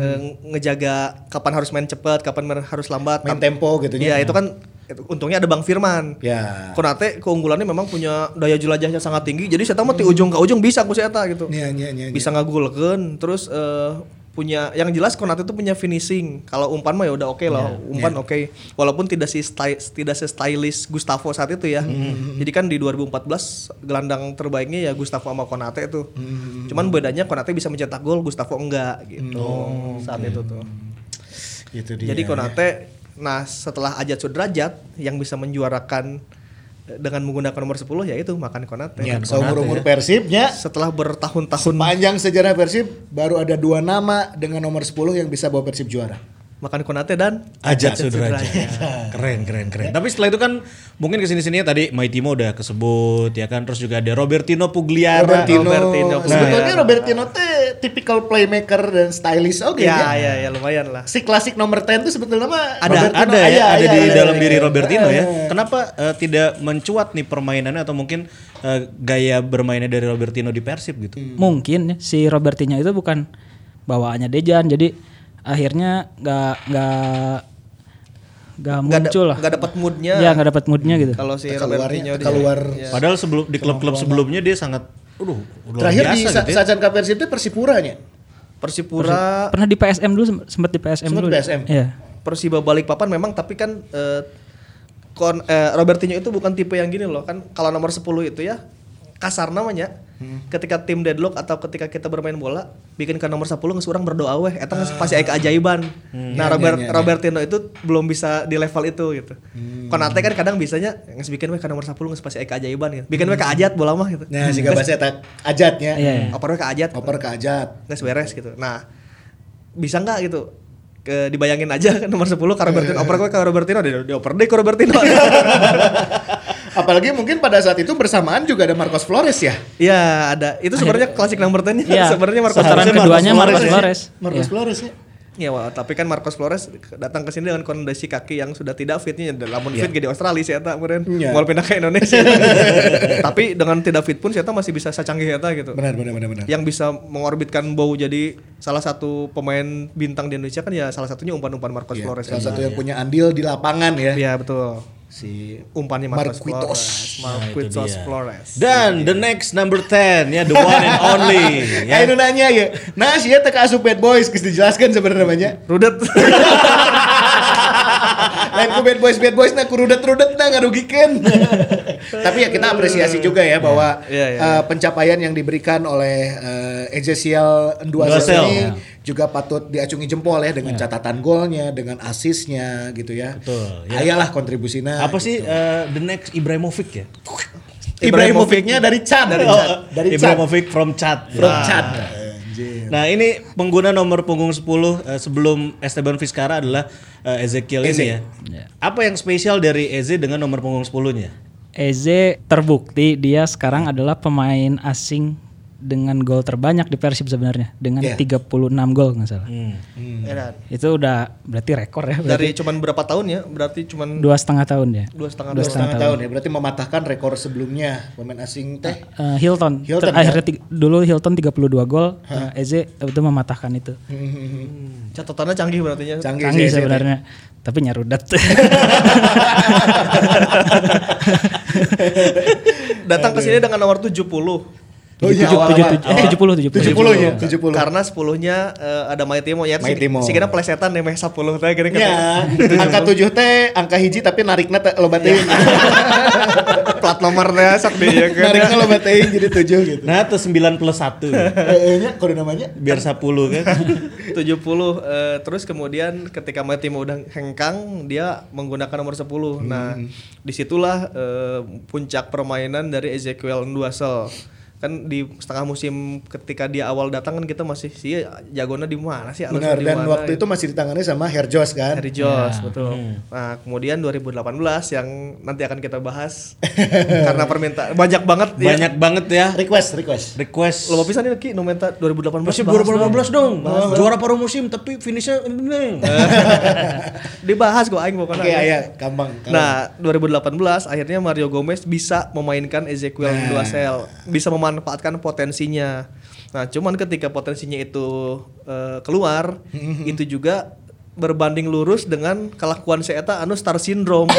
Eh, ngejaga kapan harus main cepat, kapan harus lambat. Main tempo gitu Iya nya. itu kan untungnya ada Bang Firman. Ya. Konate keunggulannya memang punya daya jelajahnya sangat tinggi. Jadi saya tahu ti ujung ke ujung bisa ku eta gitu. Iya iya iya. Bisa ngagulkeun terus eh, punya yang jelas Konate itu punya finishing. Kalau umpan mah ya udah oke lah, umpan oke. Walaupun tidak si sty- tidak se stylish Gustavo saat itu ya. Jadi kan di 2014 gelandang terbaiknya ya Gustavo sama Konate itu. Cuman bedanya Konate bisa mencetak gol, Gustavo enggak gitu. saat itu tuh. Itu dia. Jadi Konate, nah setelah Ajat Sudrajat yang bisa menjuarakan dengan menggunakan nomor 10 yaitu makan Konate. Ya, seumur-umur Persibnya Setelah bertahun-tahun Panjang sejarah Persib baru ada dua nama dengan nomor 10 yang bisa bawa Persib juara. makan Konate dan Ajat Sudrajat. Keren, keren, keren. Tapi setelah itu kan mungkin ke sini sini tadi Maitimo udah kesebut ya kan. Terus juga ada Robertino Pugliara. Robertino. Robertino. Sebetulnya Nah. Robertino teh typical playmaker dan stylish oke ya, ya. ya ya lumayan lah. Si klasik nomor 10 itu sebetulnya mah Ada, Robertino ada ya, aya, ada aya, di aya, dalam diri Robertino ya. Eh. Kenapa eh, tidak mencuat nih permainannya atau mungkin eh, gaya bermainnya dari Robertino di Persib gitu? Mungkin ya, si Robertinho itu bukan bawaannya Dejan, jadi akhirnya nggak nggak ada- muncul lah. nggak dapat moodnya. Ya nggak dapat moodnya gitu. Kalau si Robertinho keluar. ya. Padahal sebelum di klub-klub sebelumnya dia sangat, aduh, luar Terakhir biasa di Sa- gitu ya. Sajan Persib itu Persipuranya. Persipura Pernah di PSM dulu sem- sempat di PSM dulu. PSM? Iya. Persiba Balikpapan memang tapi kan eh, kon eh, Robertinho itu bukan tipe yang gini loh kan kalau nomor 10 itu ya kasar namanya ketika tim deadlock atau ketika kita bermain bola bikin ke nomor 10 geus urang berdoa weh eta geus pasti aya keajaiban. Nah, Ya, Robert ya, ya, ya. Robertinho itu belum bisa di level itu gitu. Konate kan kadang bisanya geus bikin weh ke nomor 10 geus pasti aya keajaiban gitu. Bikin weh ke ajat bola mah gitu. Nah, si bahasa eta ajatnya. Iya, iya. Oper weh ke ajat. Oper ke ajat. Nggak beres gitu. Nah, bisa nggak gitu? Ke dibayangin aja kan (laughs) nomor 10 ke Robertino, (laughs) oper gue ke Robertino, di, dioper deh ke Robertino. (laughs) Apalagi mungkin pada saat itu bersamaan juga ada Marcos Flores ya. Iya, ada. Itu sebenarnya klasik nomor 10 Iya. (laughs) sebenarnya Marcos Flores. keduanya Marcos ya. Flores. Marcos Iya. Flores ya. Iya, wah, tapi kan Marcos Flores datang ke sini dengan kondisi kaki yang sudah tidak fitnya. Lamun fit di Australia sih eta kemarin. Iya. Mau pindah ke Indonesia. (laughs) tapi dengan tidak fit pun saya masih bisa secanggih eta gitu. Benar benar benar benar. Yang bisa mengorbitkan Bow jadi salah satu pemain bintang di Indonesia kan ya salah satunya umpan-umpan Marcos Iya, Flores. salah satu yang punya andil di lapangan ya. Iya, betul. Si umpannya Marcos Marquitos. Flores. Marquitos Flores. Dan the next number 10 ya the one and only Ya. (laughs) ya. Ayo nanya ya. Nah, sih ya teka asup bad boys geus dijelaskan sebenarnya namanya. Rudet. (laughs) Lain ku bad boys bad boys nah ku rudet-rudet nah ngarugikeun. (laughs) Tapi ya kita apresiasi juga ya bahwa Iya, iya, eh, pencapaian yang diberikan oleh uh, Ezekiel Nduasel Nduasel, ini ya. juga patut diacungi jempol ya dengan catatan golnya, dengan asisnya gitu ya. Betul, ya. Ayalah kontribusinya. Apa sih eh, the next Ibrahimovic ya? Ibrahimovicnya dari Chad. Dari Oh, Chad. Dari Chad. Ibrahimovic from Chad. From Nah. Chad. Anjir. Nah ini pengguna nomor punggung 10 eh, sebelum Esteban Vizcarra adalah eh, Ezekiel Eze. ini ya. Apa yang spesial dari Eze dengan nomor punggung 10-nya? Eze terbukti dia sekarang adalah pemain asing dengan gol terbanyak di Persib sebenarnya dengan Iya. 36 gol nggak salah. Hmm. Edan. Itu udah berarti rekor ya. Berarti Dari cuman berapa tahun ya? Berarti cuman dua setengah tahun ya. dua setengah Dua tahun. setengah tahun ya, berarti mematahkan rekor sebelumnya pemain asing teh. Eh, Hilton, Hilton, Ter- akhirnya tig- dulu Hilton 32 gol, eh, Eze itu mematahkan itu. Catatannya canggih berarti ya. Canggih, Canggih sih, sebenarnya, tapi nyarudat. (laughs) Datang ke sini dengan nomor 70. Oh iya, Tujuh- awal-awal. tujuh- eh, 70 70. 70 ya, 70. Karena 10-nya eh, ada Maitimo ya. Maitimo. Si kira plesetan nih 10 teh gini Ya, angka 7 teh angka hiji tapi narikna teh loba teuing. (laughs) plat nomornya sok deh ya kan. narikna loba teuing jadi 7 gitu. Nah, itu 9 plus 1. Eh, nya kode namanya Biar 10 kan. (laughs) 70 eh, terus kemudian ketika Maitimo udah hengkang dia menggunakan nomor 10. Nah, di situlah eh, puncak permainan dari Ezekiel Nduasel. Kan di setengah musim ketika dia awal datang kan kita masih sih jagonya di mana sih benar dan mana, waktu gitu. itu masih ditangani sama Herjos kan. Harry Jones betul. Nah kemudian 2018 yang nanti akan kita bahas (laughs) karena permintaan banyak banget ya. Banyak banget ya Request, request. request. Lo bisa nih Ki nu minta 2018 Masih bahas 2018 dong. Juara paruh musim tapi finishnya ini. (laughs) (laughs) Dibahas kok aing pokoknya. Oke, aya gampang. Nah, 2018 akhirnya Mario Gomez bisa memainkan Ezekiel Nah. Duasel, bisa memanfaatkan potensinya. Nah, cuman ketika potensinya itu eh, keluar, itu juga berbanding lurus dengan kelakuan si Eta anu star syndrome.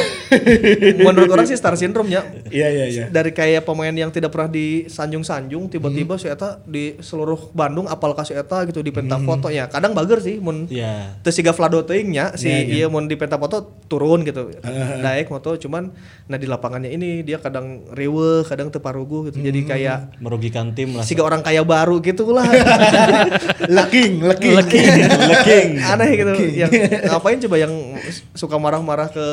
(laughs) Menurut orang sih star syndrome ya. Iya, iya, iya. Dari kayak pemain yang tidak pernah disanjung-sanjung, tiba-tiba si Eta di seluruh Bandung apal ka si Eta gitu di penta foto ya. Kadang bager sih mun Ya. terus siga Vlado teuing nya si iya mun di penta foto turun gitu. (laughs) Naik moto cuman nah di lapangannya ini dia kadang riweuh, kadang teu paruguh gitu. Jadi kayak Merugikan tim lah. siga orang kaya baru gitu lah. Leking, (laughs) leking. Leking. Aneh gitu. Yang ngapain coba yang suka marah-marah ke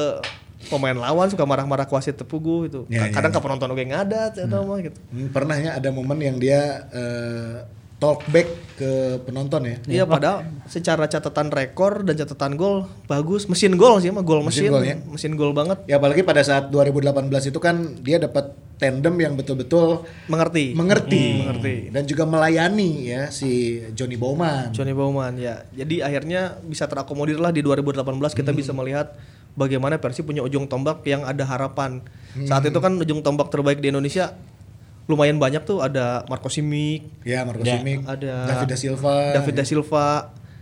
pemain lawan, suka marah-marah ke wasit tepugu gitu. Ya, kadang ke penonton oge ngadat eta mah gitu. Hmm, pernahnya ada momen yang dia eh, talk back ke penonton ya. Iya padahal secara catatan rekor dan catatan gol bagus, mesin gol sih mah gol Mesin mesin, gol ya. mesin gol banget. Ya apalagi pada saat 2018 itu kan dia dapat tandem yang betul-betul Mengerti. mengerti, mengerti. dan juga melayani ya si Johnny Bowman. Johnny Bowman ya. Jadi akhirnya bisa terakomodir lah di 2018 kita bisa melihat bagaimana Persib punya ujung tombak yang ada harapan. Saat itu kan ujung tombak terbaik di Indonesia lumayan banyak tuh ada Marco Simic, Ya Marco Ya. Simic, ada David da Silva. David da Silva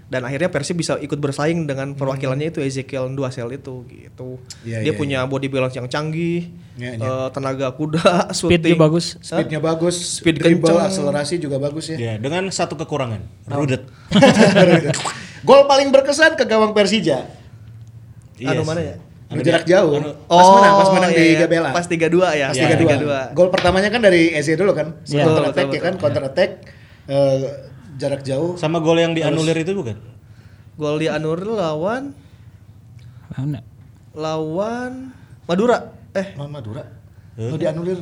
dan akhirnya Persib bisa ikut bersaing dengan perwakilannya itu Ezekiel Duasel itu gitu. Iya, Dia iya, punya body balance yang canggih, Iya, eh, tenaga kuda, (laughs) Speednya bagus. Speednya bagus, Speed dribble, kencang. akselerasi juga bagus ya. Ya, dengan satu kekurangan. (laughs) Rudet. Gol paling berkesan ke gawang Persija. Anu mana ya? Anu jarak jauh. anu- pas menang, pas menang di iya, iya. Gabela. Pas 32 ya. Pas Iya, 3-2. Gol pertamanya kan dari Eze dulu kan. Iya. Counter Betul, attack betul, ya kan, counter attack eh, jarak jauh. Sama gol yang dianulir itu bukan? Gol di Anur lawan Mana? lawan Madura. Eh, Non Madura. Oh dianulir.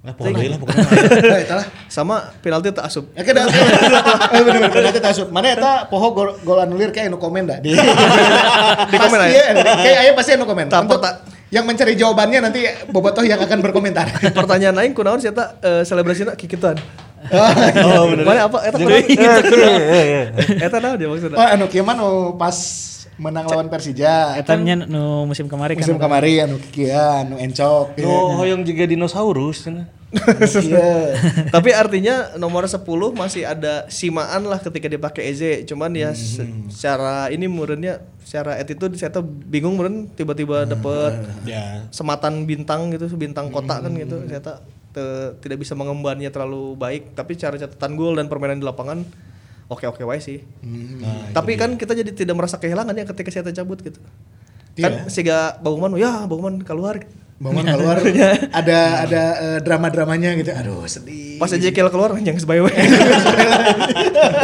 Nah, pokoknya lah pokoknya. Eh, eta lah. sama penalti tak asup. Ya kan (laughs) Eh bener bener berarti tasuk. Mana eta poho gol gol anulir kayak anu komen dah. Di, (laughs) Di komen pasti aya. ya, kayak aya pasti anu komen. Tak, Untuk tak. yang mencari jawabannya nanti bobotoh yang akan berkomentar. (laughs) Pertanyaan lain kunaon sih eta eh, selebrasina kikituan. Oh, bener. Mana apa eta kunaon? Eta naon dia maksudnya? oh anu kieu mah pas menang lawan Persija. Etanya nu musim kemarin kan. Musim kemarin anu kieu anu encok. ya. No, hoyong juga dinosaurus. cenah. Anu kieu. Tapi artinya nomor 10 masih ada simaan lah ketika dipakai Eze. Cuman ya se- secara ini murennya secara attitude saya tuh bingung muren tiba-tiba dapet Ya. sematan bintang gitu, bintang kotak kan gitu. Saya tak te- tidak bisa mengembannya terlalu baik, tapi cara catatan gol dan permainan di lapangan oke-oke wae sih. Nah, tapi kan kita jadi tidak merasa kehilangan ya ketika saya cabut gitu. Iya. Kan sehingga Bauman ya Bauman keluar. Bangun keluar ada ada eh, drama-dramanya gitu. Aduh, sedih. Pas Ezekiel keluar yang sebaik wae. (laughs)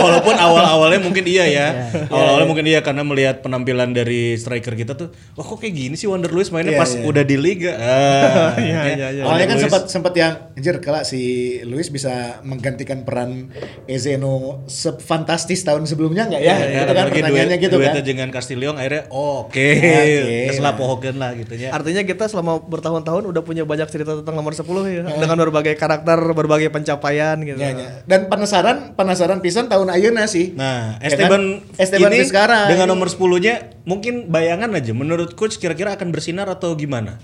Walaupun awal-awalnya mungkin iya ya. Awal-awalnya mungkin iya karena melihat penampilan dari striker kita tuh, wah kok kayak gini sih Wonder Luis mainnya Iya, pas iya. udah di liga. Ah, (laughs) Iya, iya, iya. Awalnya kan sempat sempat yang anjir kelak si Luis bisa menggantikan peran Ezeno fantastis tahun sebelumnya nggak ya? Ya, Itu kan pertanyaannya duet, gitu kan. duetnya dengan Castillion akhirnya oke. Oke. Geus lapohokeun lah gitu nya. Artinya kita selama bertahun bertahun-tahun udah punya banyak cerita tentang nomor 10 ya dengan berbagai karakter, berbagai pencapaian gitu. Ya, ya. Dan penasaran, penasaran pisan tahun ayeuna sih. Nah, Ya Esteban, kan? Esteban ini Vizcara. dengan nomor 10-nya mungkin bayangan aja menurut coach kira-kira akan bersinar atau gimana?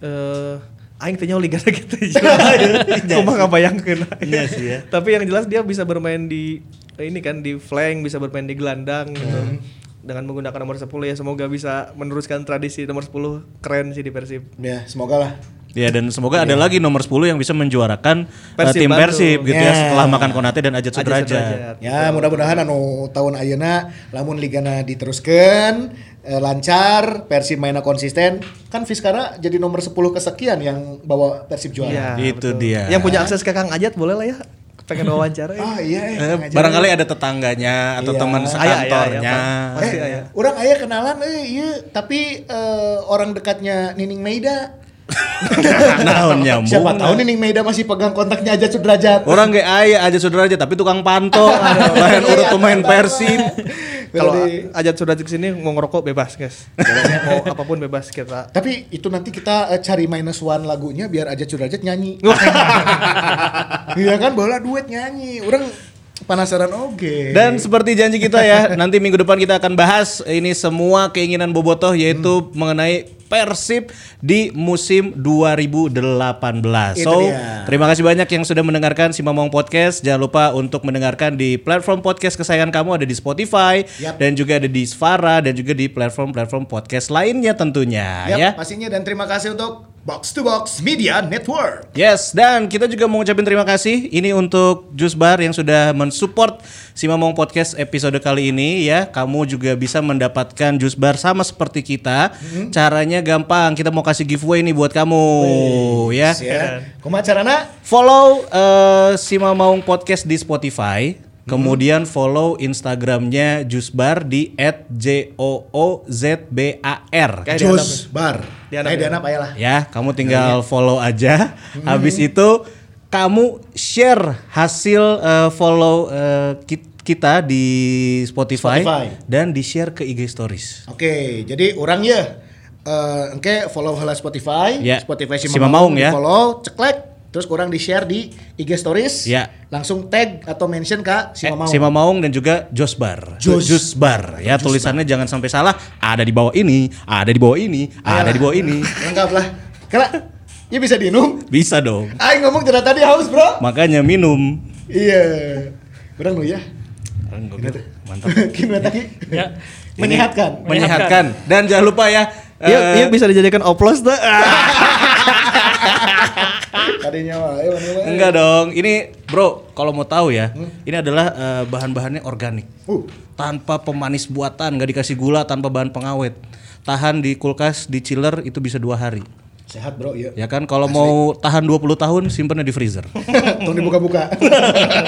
Eh aing teh nyaho liga (laughs) gitu aja. Cuma ngabayangkeun. Iya sih ya. Tapi yang jelas dia bisa bermain di ini kan di flank, bisa bermain di gelandang gitu. Hmm. Dengan menggunakan nomor 10 ya semoga bisa meneruskan tradisi nomor 10 keren sih di Persib. Ya, semoga lah. Ya dan semoga ada lagi nomor 10 yang bisa menjuarakan uh, Persib tim Bandung. Persib gitu ya Ya. setelah makan Konate dan Ajat Ajat Sudrajat. Ya, mudah-mudahan anu tahun ayeuna lamun ligana diteruskan eh, lancar, Persib mainnya konsisten. Kan Fiskara jadi nomor 10 kesekian yang bawa Persib juara. Iya, Itu betul. dia. Yang punya akses ke Kang Ajat boleh lah ya. Pengen wawancara ya. Ah iya, eh, barangkali ada tetangganya atau Iya. teman Aya, aya, aya, sekantornya. Pak. Pasti Eh, aya. orang ayah kenalan eh iya, tapi eh, orang dekatnya Nining Meida. Naon (laughs) nyambung. Siapa tahu Nining Meida masih pegang kontaknya aja Sudrajat. Orang gak aya aja Sudrajat tapi tukang panto, (laughs) lain urut pemain Persib. Kalau Berarti- Ajat sudah di sini mau ngerokok bebas, guys. mau (laughs) apa pun bebas kita. Tapi itu nanti kita eh, cari minus one lagunya biar aja Sudrajat nyanyi. Iya kan bola duet nyanyi. Orang penasaran oke. Dan seperti janji kita ya, (laughs) nanti minggu depan kita akan bahas ini semua keinginan Bobotoh yaitu mengenai Persib di musim 2018. Itu So, dia. terima kasih banyak yang sudah mendengarkan si Mamong Podcast. Jangan lupa untuk mendengarkan di platform podcast kesayangan kamu ada di Spotify Yap. dan juga ada di Svara dan juga di platform-platform podcast lainnya tentunya Yap, ya. pastinya dan terima kasih untuk Box to Box Media Network. Yes, dan kita juga mau ngucapin terima kasih ini untuk Jusbar yang sudah mensupport si Mamong Podcast episode kali ini ya. Kamu juga bisa mendapatkan Jusbar sama seperti kita. Hmm. Caranya gampang, kita mau kasih giveaway nih buat kamu ya. Ya. Kumaha carana? Follow eh, si Mamong Podcast di Spotify. Kemudian follow Instagramnya Jusbar di @joozbar. Kayak di Jus Bar. Di Di anak di ya. anak ya lah. Ya, kamu tinggal follow aja. Habis itu kamu share hasil eh, follow ki- kita di Spotify, Spotify. dan di share ke IG Stories. Oke, jadi orang ya eh engke follow heula Spotify, Ya, Spotify si si Mamaung ya. Follow, ceklek, terus kurang di share di IG Stories. Ya. Langsung tag atau mention ke si Eh, Mamaung. si Mamaung dan juga Josbar. Jos. Josbar. Ya, tulisannya jangan sampai salah. Ada di bawah ini, ada di bawah ini, ada di bawah ini. (laughs) Lengkap lah. Kala, ya bisa diminum. Bisa dong. Aing ngomong dari tadi haus, Bro. Makanya minum. Iya. Kurang lu ya. Mantap. (laughs) Gimana tadi? Ya. (laughs) Menyehatkan. Menyehatkan. Dan jangan lupa ya. Yuk, yuk bisa dijadikan oplos tuh. Tadinya mah, mah. Enggak dong. Ini bro, kalau mau tahu ya, ini adalah eh, bahan-bahannya organik. Uh, Tanpa pemanis buatan, nggak dikasih gula, tanpa bahan pengawet. Tahan di kulkas, di chiller itu bisa dua hari. sehat, Bro, iya. Ya kan, kalau mau tahan 20 tahun, simpennya di freezer. (laughs) Tunggu dibuka-buka.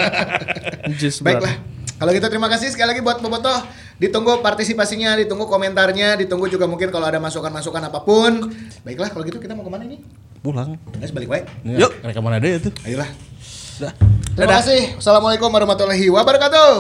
(laughs) Baiklah. Kalau gitu terima kasih sekali lagi buat Bobotoh. Ditunggu partisipasinya, ditunggu komentarnya, ditunggu juga mungkin kalau ada masukan-masukan apa pun. Baiklah, kalau gitu kita mau ke mana ini? pulang. Guys balik wae. Iya, Yuk, mereka mana deh itu. Ayolah. Dah. Terima Dadah. kasih. Assalamualaikum warahmatullahi wabarakatuh.